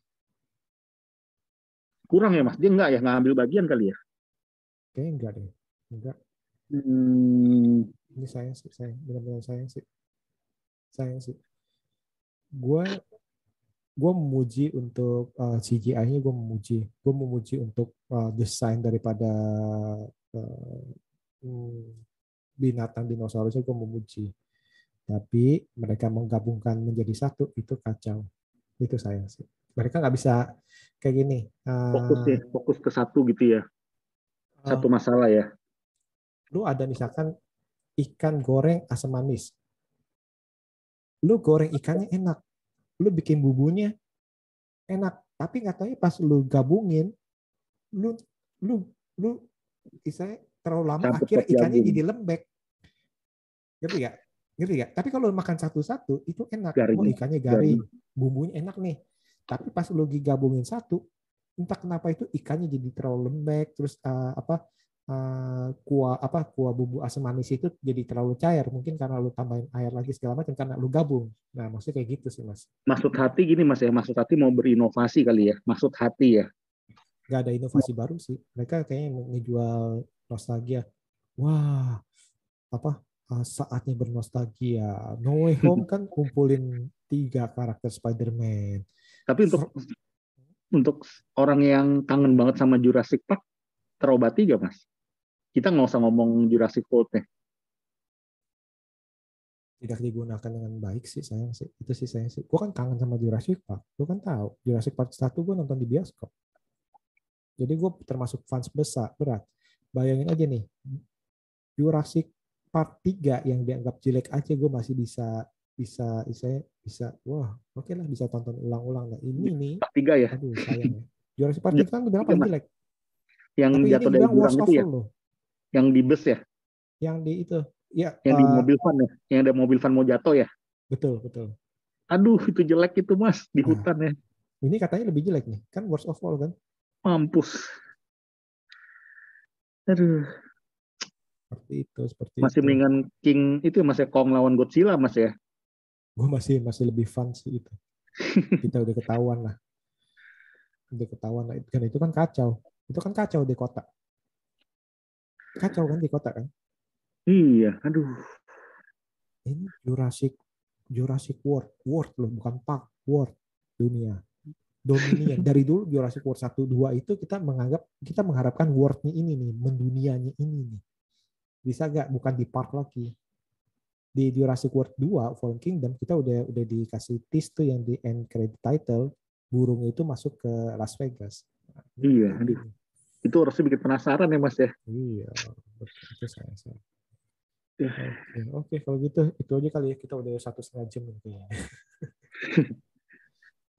Kurang ya mas? Dia nggak ya? Nggak ambil bagian kali ya? Kayaknya enggak deh, enggak. Hmm. ini sayang sih sayang. Benar-benar sayang sih. Sayang sih. Gue gue memuji untuk uh, CGI-nya gue memuji. Gue memuji untuk uh, desain daripada uh, binatang dinosaurusnya gue memuji. Tapi mereka menggabungkan menjadi satu itu kacau. Itu sayang sih mereka nggak bisa kayak gini uh, fokus ya fokus ke satu gitu ya. Satu uh, masalah ya. lu ada misalkan ikan goreng asam manis. Lu goreng ikannya enak. Lu bikin bumbunya enak. Tapi nggak tahu pas lu gabungin lu lu lu misalnya terlalu lama Campur akhirnya ikannya jadi lembek. Ngerti gak ngerti gak tapi kalau lu makan satu-satu itu enak. Garing. oh ikannya garing. bumbunya enak nih tapi pas lu digabungin satu entah kenapa itu ikannya jadi terlalu lembek terus eh, apa eh, kuah apa kuah bumbu asam manis itu jadi terlalu cair. Mungkin karena lu tambahin air lagi segala macam karena lu gabung. Nah maksudnya kayak gitu sih mas. Maksud hati gini mas ya. Maksud hati mau berinovasi kali ya. Maksud hati ya. Nggak ada inovasi baru sih. Mereka kayaknya mau ngejual nostalgia. Wah apa eh, saatnya bernostalgia. No Way Home kan kumpulin tiga karakter Spider-Man tapi untuk [LAUGHS] untuk orang yang kangen banget sama Jurassic Park terobati gak mas? Kita nggak usah ngomong Jurassic World nih tidak digunakan dengan baik sih sayang sih. Itu sih sayang sih. Gue kan kangen sama Jurassic Park. Gue kan tahu Jurassic Park satu gue nonton di bioskop. Jadi gue termasuk fans besar berat. Bayangin aja nih Jurassic Park 3 yang dianggap jelek aja gue masih bisa bisa saya bisa wah oke lah bisa tonton ulang-ulang. Nah ini nih tiga ya? aduh sayang ya. Jurassic Park 3 kan paling jelek yang tapi jatuh dari jurang itu ya? loh. Yang di bus ya? Yang di itu ya yang di eh, mobil van ya? Yang ada mobil van mau jatuh ya? Betul betul. Aduh itu jelek itu mas di Ah. hutan ya. Ini katanya lebih jelek nih. Kan worst of all kan? Mampus. Aduh. Seperti itu seperti masih itu. mendingan King itu ya, mas ya? Kong lawan Godzilla mas ya gue masih masih lebih fun sih itu. Kita udah ketahuan lah. Udah ketahuan lah. Kan itu kan kacau. Itu kan kacau di kota. Kacau kan di kota kan? Iya aduh. Ini Jurassic Jurassic World. World loh bukan Park World. Dunia. Dominion. Dari dulu Jurassic World 1 2 itu kita menganggap kita mengharapkan world-nya ini nih mendunianya ini nih. Bisa gak bukan di park lagi di Jurassic World 2 Fallen Kingdom kita udah udah dikasih tease tuh yang di end credit title burung itu masuk ke Las Vegas Iya, aduh. itu harusnya bikin penasaran ya mas ya iya itu saya, saya. Ya. Oke, oke kalau gitu itu aja kali ya kita udah satu setengah jam kayaknya. [LAUGHS]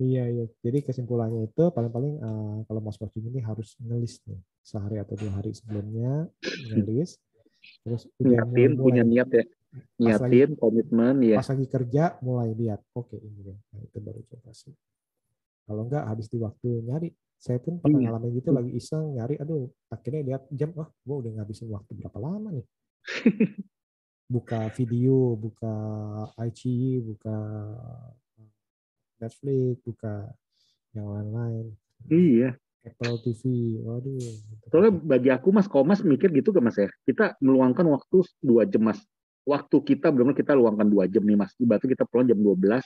iya iya. Jadi kesimpulannya itu paling-paling eh, kalau mau sporting ini harus ngelis nih sehari atau dua hari sebelumnya [LAUGHS] ngelis. Terus udah mulai, punya niat ya niatin komitmen ya pas lagi kerja mulai lihat. Oke ini deh. Nah, itu baru coba sih. Kalau enggak habis di waktu nyari. Saya pun pernah Iya. ngalamin gitu lagi iseng nyari. Aduh akhirnya lihat jam. Wah gue udah ngabisin waktu berapa lama nih. [LAUGHS] buka video, buka IG, buka Netflix, buka yang lain-lain. iya Apple TV, waduh. soalnya bagi aku mas kalau mas mikir gitu gak mas ya kita meluangkan waktu dua jam mas waktu kita benar kita luangkan dua jam nih mas. Ibaratnya kita pulang jam 12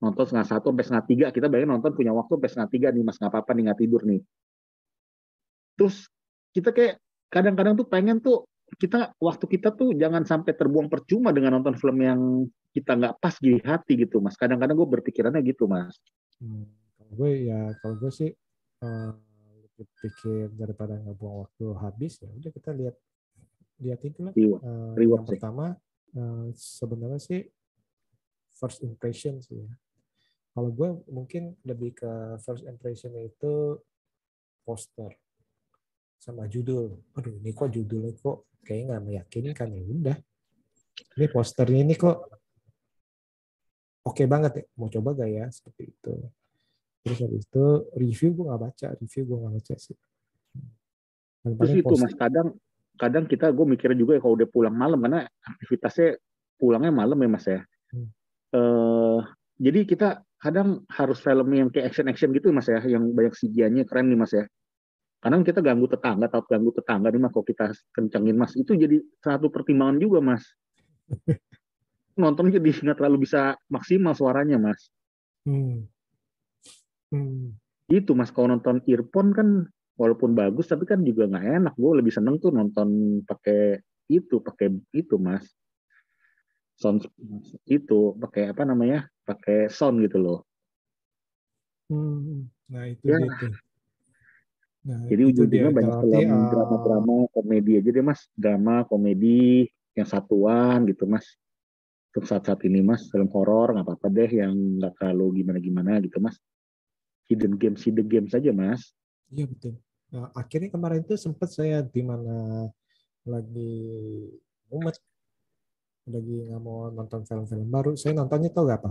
nonton setengah satu sampai setengah tiga kita bayangin nonton punya waktu sampai setengah tiga nih mas. Nggak apa-apa nih nggak tidur nih. Terus kita kayak kadang-kadang tuh pengen tuh kita waktu kita tuh jangan sampai terbuang percuma dengan nonton film yang kita nggak pas di hati gitu mas. Kadang-kadang gue berpikirannya gitu mas. Hmm, kalau gue ya kalau gue sih eh, lebih pikir daripada ngebuang waktu habis ya udah kita lihat lihat itu lah. Reward yang sih. pertama eh, sebenarnya sih first impression sih ya. Kalau gue mungkin lebih ke first impression itu poster sama judul. Aduh ini kok judulnya kok kayaknya nggak meyakinkan ya udah. Ini posternya ini kok oke banget ya. Mau coba gak ya seperti itu. Terus habis itu review gue nggak baca, review gue nggak baca sih. Terus itu mas kadang kadang kita gue mikirnya juga ya kalau udah pulang malam karena aktivitasnya pulangnya malam ya mas ya Hmm. Eh, jadi kita kadang harus film yang kayak action action gitu mas ya yang banyak CGI-nya keren nih mas ya kadang kita ganggu tetangga atau ganggu tetangga nih mas kalau kita kencengin mas itu jadi satu pertimbangan juga mas [LAUGHS] nonton jadi nggak terlalu bisa maksimal suaranya mas Hmm. Hmm. itu mas kalau nonton earphone kan walaupun bagus tapi kan juga nggak enak. Gue lebih seneng tuh nonton pakai itu pakai itu mas. Sound itu pakai apa namanya? Pakai sound gitu loh. Hmm. Nah itu Ya. dia tuh. Nah, jadi ujung-ujungnya banyak film uh, drama-drama komedi aja deh mas. Drama komedi yang satuan gitu mas. Untuk saat-saat ini mas. Film horor nggak apa-apa deh yang nggak terlalu gimana-gimana gitu mas. Hidden games hidden games aja mas. Iya betul. Nah, akhirnya kemarin itu sempat saya di mana lagi mumet, lagi nggak mau nonton film-film baru. Saya nontonnya tau gak apa?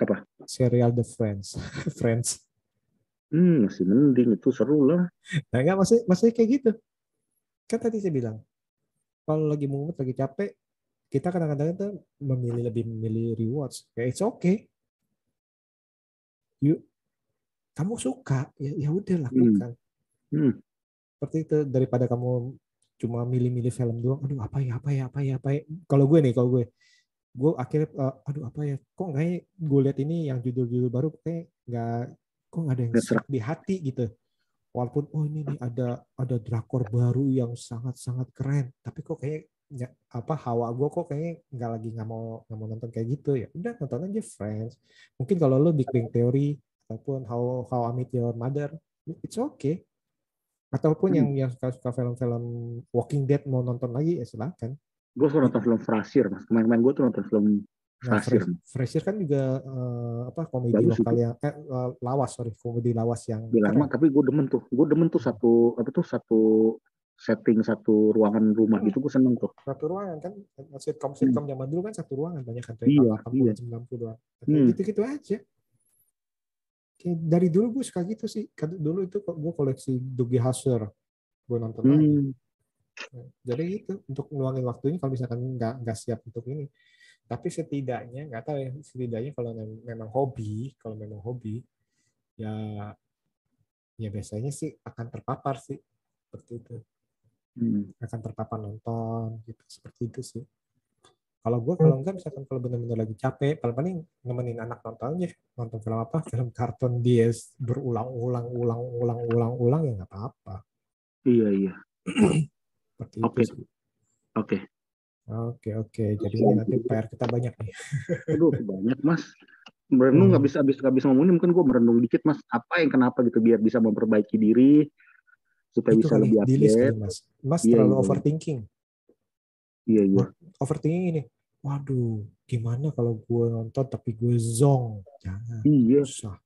Apa? Serial The Friends. [LAUGHS] Friends. hmm masih mending itu seru lah Nah nggak maksudnya, maksudnya kayak gitu. Kan tadi saya bilang, kalau lagi mumet, lagi capek, kita kadang-kadang itu memilih lebih memilih rewards. Ya it's okay. You, kamu suka, ya ya udah lakukan. hmm. Seperti itu daripada kamu cuma milih-milih film doang aduh apa ya apa ya apa ya apa ya. Kalau gue nih kalau gue gue akhirnya eh, aduh apa ya kok nggak ya gue lihat ini yang judul-judul baru kayak nggak kok nggak ada yang serak. di hati gitu. Walaupun oh ini nih ada ada drakor baru yang sangat-sangat keren tapi kok kayak nggak apa hawa gue kok kayaknya nggak lagi nggak mau nggak mau nonton kayak gitu. Ya udah nonton aja Friends. Mungkin kalau lo Big Bang Theory ataupun How How I Met Your Mother it's okay ataupun Hmm. yang yang suka suka film-film Walking Dead mau nonton lagi ya silakan gue suka nonton film Frasier mas. Kemarin-kemarin gue tuh nonton film Nah, Frasier Fresh- Frasier kan juga eh, apa komedi Bagus lokal yang eh, eh, lawas sorry komedi lawas yang Udah lama tapi gue demen tuh. Gue demen tuh satu apa tuh satu setting satu ruangan rumah gitu gue seneng tuh. Satu ruangan kan sitcom sitcom zaman dulu kan satu ruangan banyak kan Iya, tahun iya. 80 90 an Hmm. gitu gitu aja Kayak dari dulu gue suka gitu sih. Dulu itu gue koleksi Dougie Hauser gue nonton lagi. Hmm. jadi gitu untuk ngeluangin waktunya kalau misalkan nggak nggak siap untuk ini. Tapi setidaknya nggak tahu ya setidaknya kalau mem- memang hobi kalau memang hobi ya ya biasanya sih akan terpapar sih seperti itu. Hmm. akan terpapar nonton gitu seperti itu sih kalau gue kalau enggak misalkan kalau benar-benar lagi capek paling paling nemenin anak nonton aja nonton film apa film kartun dia berulang-ulang ulang-ulang ulang-ulang ya nggak apa-apa iya iya [CLEARS THROAT] seperti Oke. itu oke Oke oke, jadi ini nanti PR kita banyak nih. [LAUGHS] aduh banyak mas merenung nggak Hmm. bisa habis habis ngomong ini mungkin gue merenung dikit mas apa yang kenapa gitu biar bisa memperbaiki diri supaya Itu bisa kali lebih list update mas. Mas Iya, terlalu iya. overthinking. iya iya Overthinking ini, waduh, gimana kalau gue nonton tapi gue zong? Jangan, iya susah.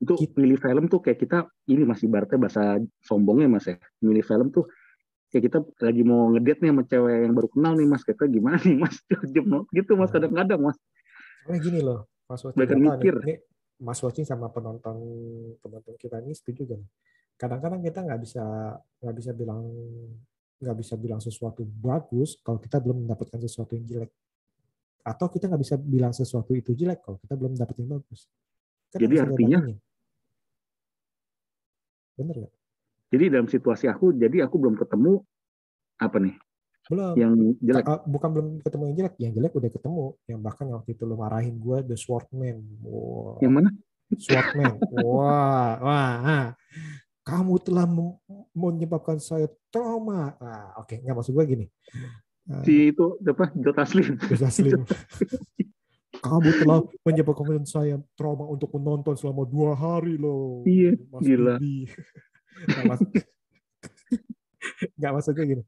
itu Kita- pilih film tuh kayak kita ini masih ibaratnya bahasa sombongnya mas ya milih film tuh kayak kita lagi mau ngedate nih sama cewek yang baru kenal nih mas kita gimana nih mas [LAUGHS] gitu mas kadang-kadang mas Soalnya gini loh, Mas nih, mikir. ini Mas Watching sama penonton penonton kita ini setuju kan? Kadang-kadang kita nggak bisa nggak bisa bilang nggak bisa bilang sesuatu bagus kalau kita belum mendapatkan sesuatu yang jelek. Atau kita nggak bisa bilang sesuatu itu jelek kalau kita belum dapat yang bagus. Kan Jadi artinya-. Bener nggak? jadi dalam situasi aku jadi aku belum ketemu apa nih Belum. yang jelek Ah, bukan belum ketemu yang jelek, yang jelek udah ketemu. Yang bahkan waktu itu lo marahin gue The Swordman. Wow. yang mana Swordman. [LAUGHS] wah, wah. Kamu telah menyebabkan saya trauma. Ah, oke, nggak maksud gue gini. Ah, si itu apa Joe Taslim Gus Taslim. [LAUGHS] Kamu telah menyebabkan saya trauma untuk menonton selama dua hari loh. Iya, Mas gila. Nggak maksud, [LAUGHS] [LAUGHS] nggak maksud gue gini.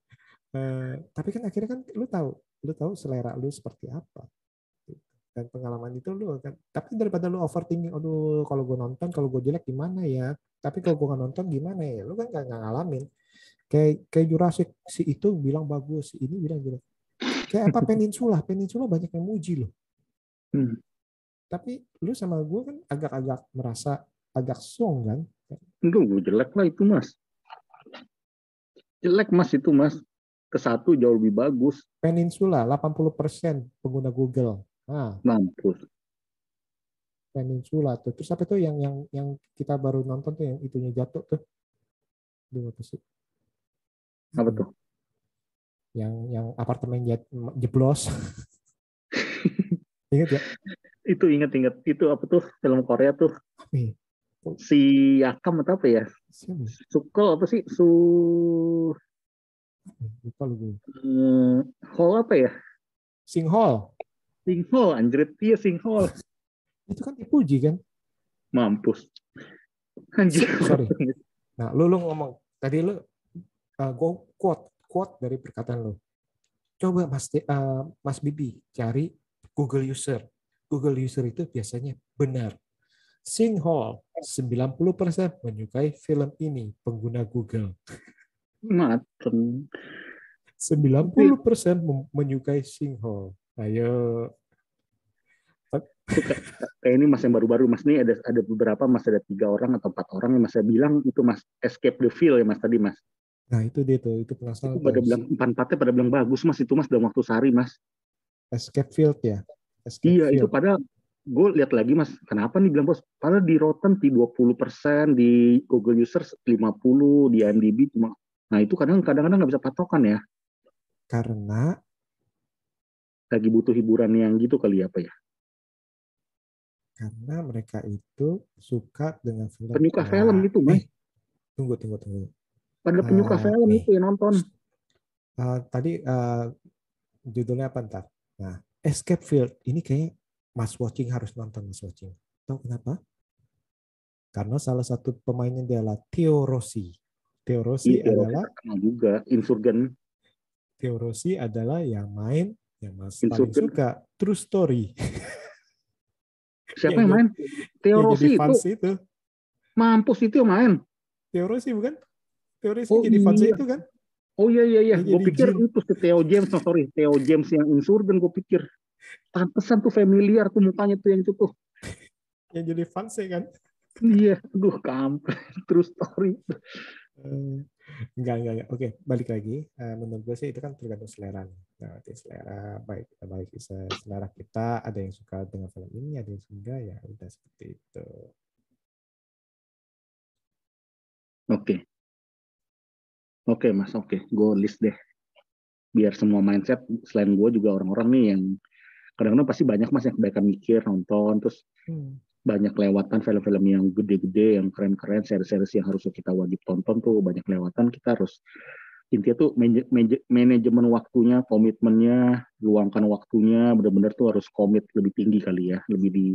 Eh, tapi kan akhirnya kan lu tahu, lu tahu selera lu seperti apa. Dan pengalaman itu lu kan. Tapi daripada lu overthinking, aduh kalau gue nonton, kalau gue jelek gimana ya? Tapi kalau gue nggak nonton gimana ya? Lu kan nggak nggak ngalamin. Kayak kayak Jurassic si itu bilang bagus, si ini bilang jelek. Kayak apa [LAUGHS] Peninsula? Peninsula banyak yang muji loh. Hmm. Tapi lu sama gue kan agak-agak merasa agak song kan? Enggak, gue jelek lah itu mas jelek mas itu mas ke satu jauh lebih bagus Peninsula 80% pengguna Google. Nah, mampus Peninsula tuh. Terus apa tuh yang yang yang kita baru nonton tuh yang itunya jatuh tuh? Aduh, apa sih? apa tuh yang yang apartemen jet, jeblos. Ingat ya? Itu inget-inget itu apa tuh film Korea tuh Ih, si Yakam atau apa ya? siapa? ya? Suko apa sih? Su Lupa lu gue. hmm, Hall apa ya? Singhol. Singhol, anjrit. Iya, Singhol. Itu kan dipuji kan? Mampus. Anjir. [LAUGHS] Sorry. Nah, lu lu ngomong tadi lu uh, gue quote quote dari perkataan lu. Coba Mas uh, Mas Bibi cari Google user. Google user itu biasanya benar. Singhol 90% menyukai film ini pengguna Google. Mateng. 90% mem- menyukai Singhol. Ayo. Kayak ini mas yang baru-baru mas nih ada ada beberapa mas ada tiga orang atau empat orang yang mas saya bilang itu mas escape the field ya mas tadi mas. Nah, itu dia tuh, itu penasaran. Itu pada bilang empat empatnya pada bilang bagus mas itu mas dalam waktu sehari mas. Escape Field ya. Escape Iya itu Field. pada gue lihat lagi mas kenapa nih bilang bos padahal di Rotten di 20% di Google Users 50 di IMDb cuma nah itu kadang kadang-kadang nggak bisa patokan ya Karena lagi butuh hiburan yang gitu kali apa ya? Karena mereka itu suka dengan film penyuka Nah, film gitu mas eh, tunggu tunggu tunggu. Pada penyuka ah, film nih. itu yang nonton. Eh, tadi eh, judulnya apa ntar? Nah Escape Field. Ini kayak Mas Watching harus nonton Mas Watching. Tahu kenapa? Karena salah satu pemainnya adalah Theo Rossi. Theo Rossi Iya, adalah juga Insurgen Theo Rossi adalah yang main yang Mas. Paling suka True Story. Siapa [LAUGHS] Yang yang main? Rossi jadi itu. itu. Mampus itu yang main. Theo Rossi bukan? Theo Rossi Oh, jadi fans iya. itu kan? Oh iya iya iya. Gue pikir Jin. itu si Theo James. Oh, sorry. Theo James yang Insurgen gue pikir pantesan tuh familiar tuh mukanya tuh yang itu tuh. [LAUGHS] Yang jadi fans ya kan? Iya. Aduh kampret. True story enggak, enggak, enggak. Oke, balik lagi. Eh, menurut gue sih itu kan tergantung selera. nih. Nah, berarti selera baik kita baik se- selera kita ada yang suka dengan film ini, ada yang enggak ya udah seperti itu. Oke. Oke mas, oke. Gue list deh. Biar semua mindset, selain gue juga orang-orang nih yang kadang-kadang pasti banyak mas yang kebaikan mikir, nonton, terus banyak lewatan film-film yang gede-gede, yang keren-keren, series-series yang harusnya kita wajib tonton tuh banyak lewatan, kita harus intinya tuh manaj- manaj- manajemen waktunya, komitmennya, luangkan waktunya, benar-benar tuh harus komit lebih tinggi kali ya, lebih di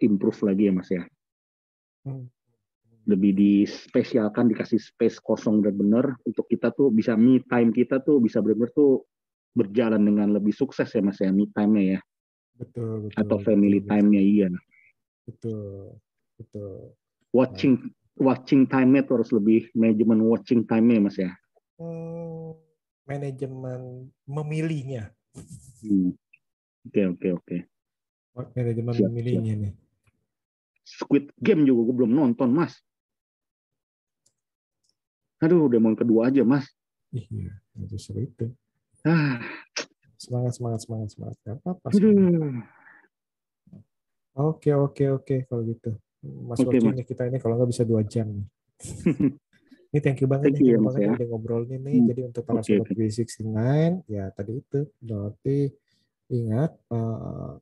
improve lagi ya mas ya. Hmm. lebih dispesialkan dikasih space kosong benar-benar untuk kita tuh bisa me time kita tuh bisa benar-benar tuh berjalan dengan lebih sukses ya mas ya me time-nya ya Betul, betul. atau family time-nya iya Betul, betul. watching watching time-nya tuh harus lebih manajemen watching time-nya ya mas ya Hmm, manajemen memilihnya. Hmm. oke oke oke Manajemen Siap, memilihnya nih. Squid Game juga gue belum nonton mas aduh udah mau kedua aja mas Iya, justru itu. ah Semangat, semangat, semangat, semangat. Gak apa-apa. semangat. aduh Oke, oke, oke kalau gitu. Mas Mas. nih kita ini kalau nggak bisa dua jam nih. [LAUGHS] ini thank you banget Thank nih, you ya, banget ya. udah ngobrol nih. nih. Hmm. Jadi untuk para Oke, sobat oke. B69, ya tadi itu berarti ingat eh,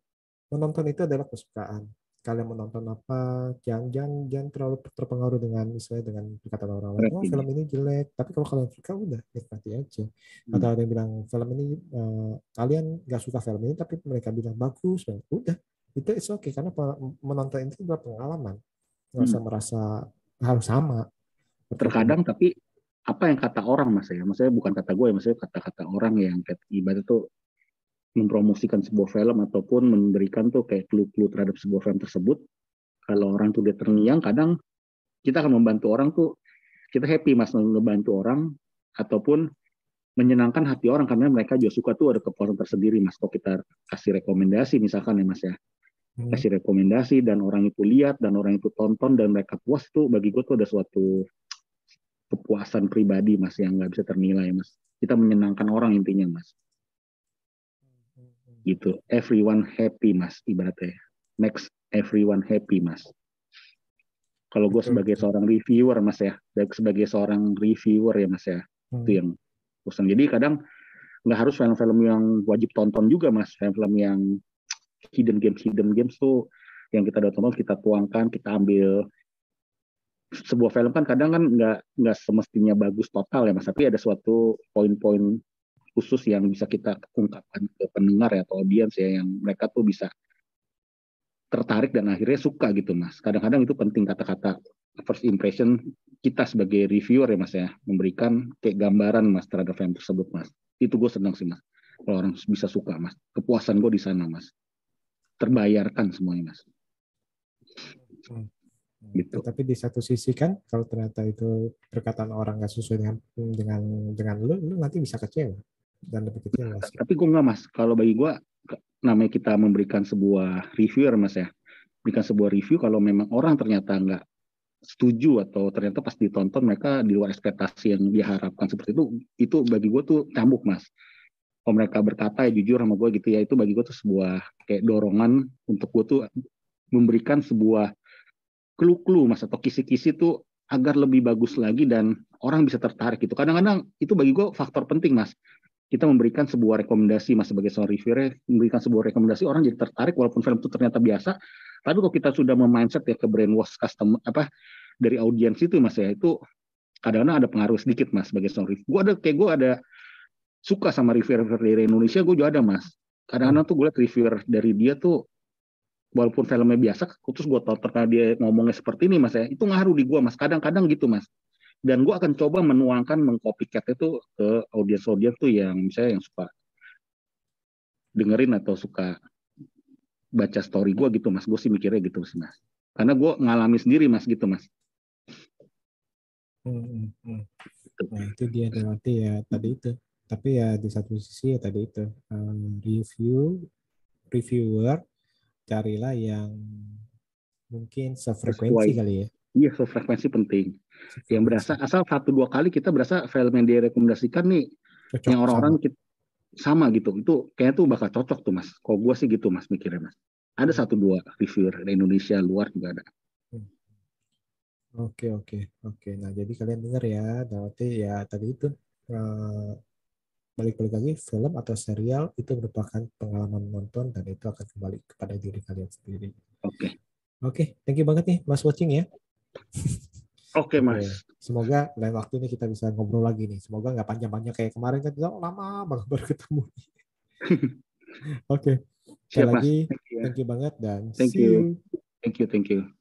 menonton itu adalah kesukaan. Kalian menonton apa, jangan jangan jangan terlalu terpengaruh dengan misalnya dengan perkataan orang lain. Oh film ini jelek, tapi kalau kalian suka udah nikmati aja. Hmm. Atau ada yang bilang film ini eh, kalian nggak suka film ini, tapi mereka bilang bagus, ya udah itu it's okay karena menonton itu adalah pengalaman. Nggak usah merasa harus sama. Hmm. terkadang tapi apa yang kata orang mas ya? Maksudnya bukan kata gue ya maksudnya kata-kata orang yang ibarat tuh mempromosikan sebuah film ataupun memberikan tuh kayak clue-clue terhadap sebuah film tersebut. Kalau orang tuh dia terngiang kadang kita akan membantu orang tuh kita happy mas ngebantu orang ataupun menyenangkan hati orang karena mereka juga suka tuh ada kepuasan tersendiri mas. Kalau kita kasih rekomendasi misalkan ya mas ya. Hmm. Kasih rekomendasi dan orang itu lihat dan orang itu tonton dan mereka puas tuh bagi gue tuh ada suatu kepuasan pribadi mas yang nggak bisa ternilai mas. Kita menyenangkan orang intinya mas. Gitu. Everyone happy mas ibaratnya. Makes everyone happy mas. Kalau gue sebagai seorang reviewer mas ya. Sebagai seorang reviewer ya mas ya. Hmm. itu yang bosan jadi kadang nggak harus film-film yang wajib tonton juga mas. Film-film yang hidden games hidden games tuh yang kita udah tonton kita tuangkan kita ambil. Sebuah film kan kadang kan nggak nggak semestinya bagus total ya mas tapi ada suatu poin-poin khusus yang bisa kita ungkapkan ke pendengar ya atau audiens ya yang mereka tuh bisa tertarik dan akhirnya suka gitu mas. Kadang-kadang itu penting kata-kata first impression kita sebagai reviewer ya mas ya. Memberikan kayak gambaran mas terhadap film tersebut mas. Itu gue senang sih mas kalau orang bisa suka mas. Kepuasan gue di sana mas terbayarkan semuanya mas Hmm. Gitu. Tapi di satu sisi kan kalau ternyata itu perkataan orang nggak sesuai dengan dengan dengan lu, lu nanti bisa kecewa dan lebih kecewa. sih. tapi gue nggak mas kalau bagi gue namanya kita memberikan sebuah reviewer mas ya berikan sebuah review kalau memang orang ternyata nggak setuju atau ternyata pas ditonton mereka di luar ekspektasi yang diharapkan seperti itu itu bagi gue tuh cambuk mas kalau mereka berkata ya jujur sama gue gitu ya itu bagi gue tuh sebuah kayak dorongan untuk gue tuh memberikan sebuah clue-clue mas atau kisi-kisi tuh agar lebih bagus lagi dan orang bisa tertarik gitu. Kadang-kadang itu bagi gue faktor penting mas. Kita memberikan sebuah rekomendasi mas sebagai seorang reviewer memberikan sebuah rekomendasi orang jadi tertarik walaupun film itu ternyata biasa. Tapi kalau kita sudah memindset ya ke brainwash custom apa dari audiens itu mas ya itu kadang-kadang ada pengaruh sedikit mas sebagai seorang reviewer. Gue ada kayak gue ada suka sama reviewer dari Indonesia gue juga ada mas. Kadang-kadang tuh gue liat reviewer dari dia tuh walaupun filmnya biasa terus gue tahu karena dia ngomongnya seperti ini mas ya itu ngaruh di gue mas. Kadang-kadang gitu mas. Dan gue akan coba menuangkan mengcopycat itu ke audiens-audiens tuh yang misalnya yang suka dengerin atau suka baca story gue gitu mas. Gue sih mikirnya gitu sih mas. Karena gue ngalami sendiri mas gitu mas. Hmm, hmm, hmm. Nah itu dia berarti ya. Tadi itu. Tapi ya di satu sisi ya tadi itu um, review reviewer carilah yang mungkin sefrekuensi Sesuai. kali ya. iya so frekuensi penting yang berasa asal satu dua kali kita berasa film yang direkomendasikan nih Cocok yang orang-orang sama. kita- sama gitu itu kayaknya tuh bakal cocok tuh mas kalau gue sih gitu mas mikirnya mas ada satu dua reviewer di Indonesia luar juga ada Oke oke oke. Nah jadi kalian dengar ya, berarti ya tadi itu eh, balik-balik lagi film atau serial itu merupakan pengalaman menonton dan itu akan kembali kepada diri kalian sendiri. oke Oke, thank you banget nih Mas Watching ya. oke mas Oke. Semoga lain waktu ini kita bisa ngobrol lagi nih. Semoga nggak panjang-panjang kayak kemarin kan kita lama banget baru ketemu. [LAUGHS] Oke, sekali siap mas lagi thank you, ya. thank you banget dan Thank see you. you. thank you thank you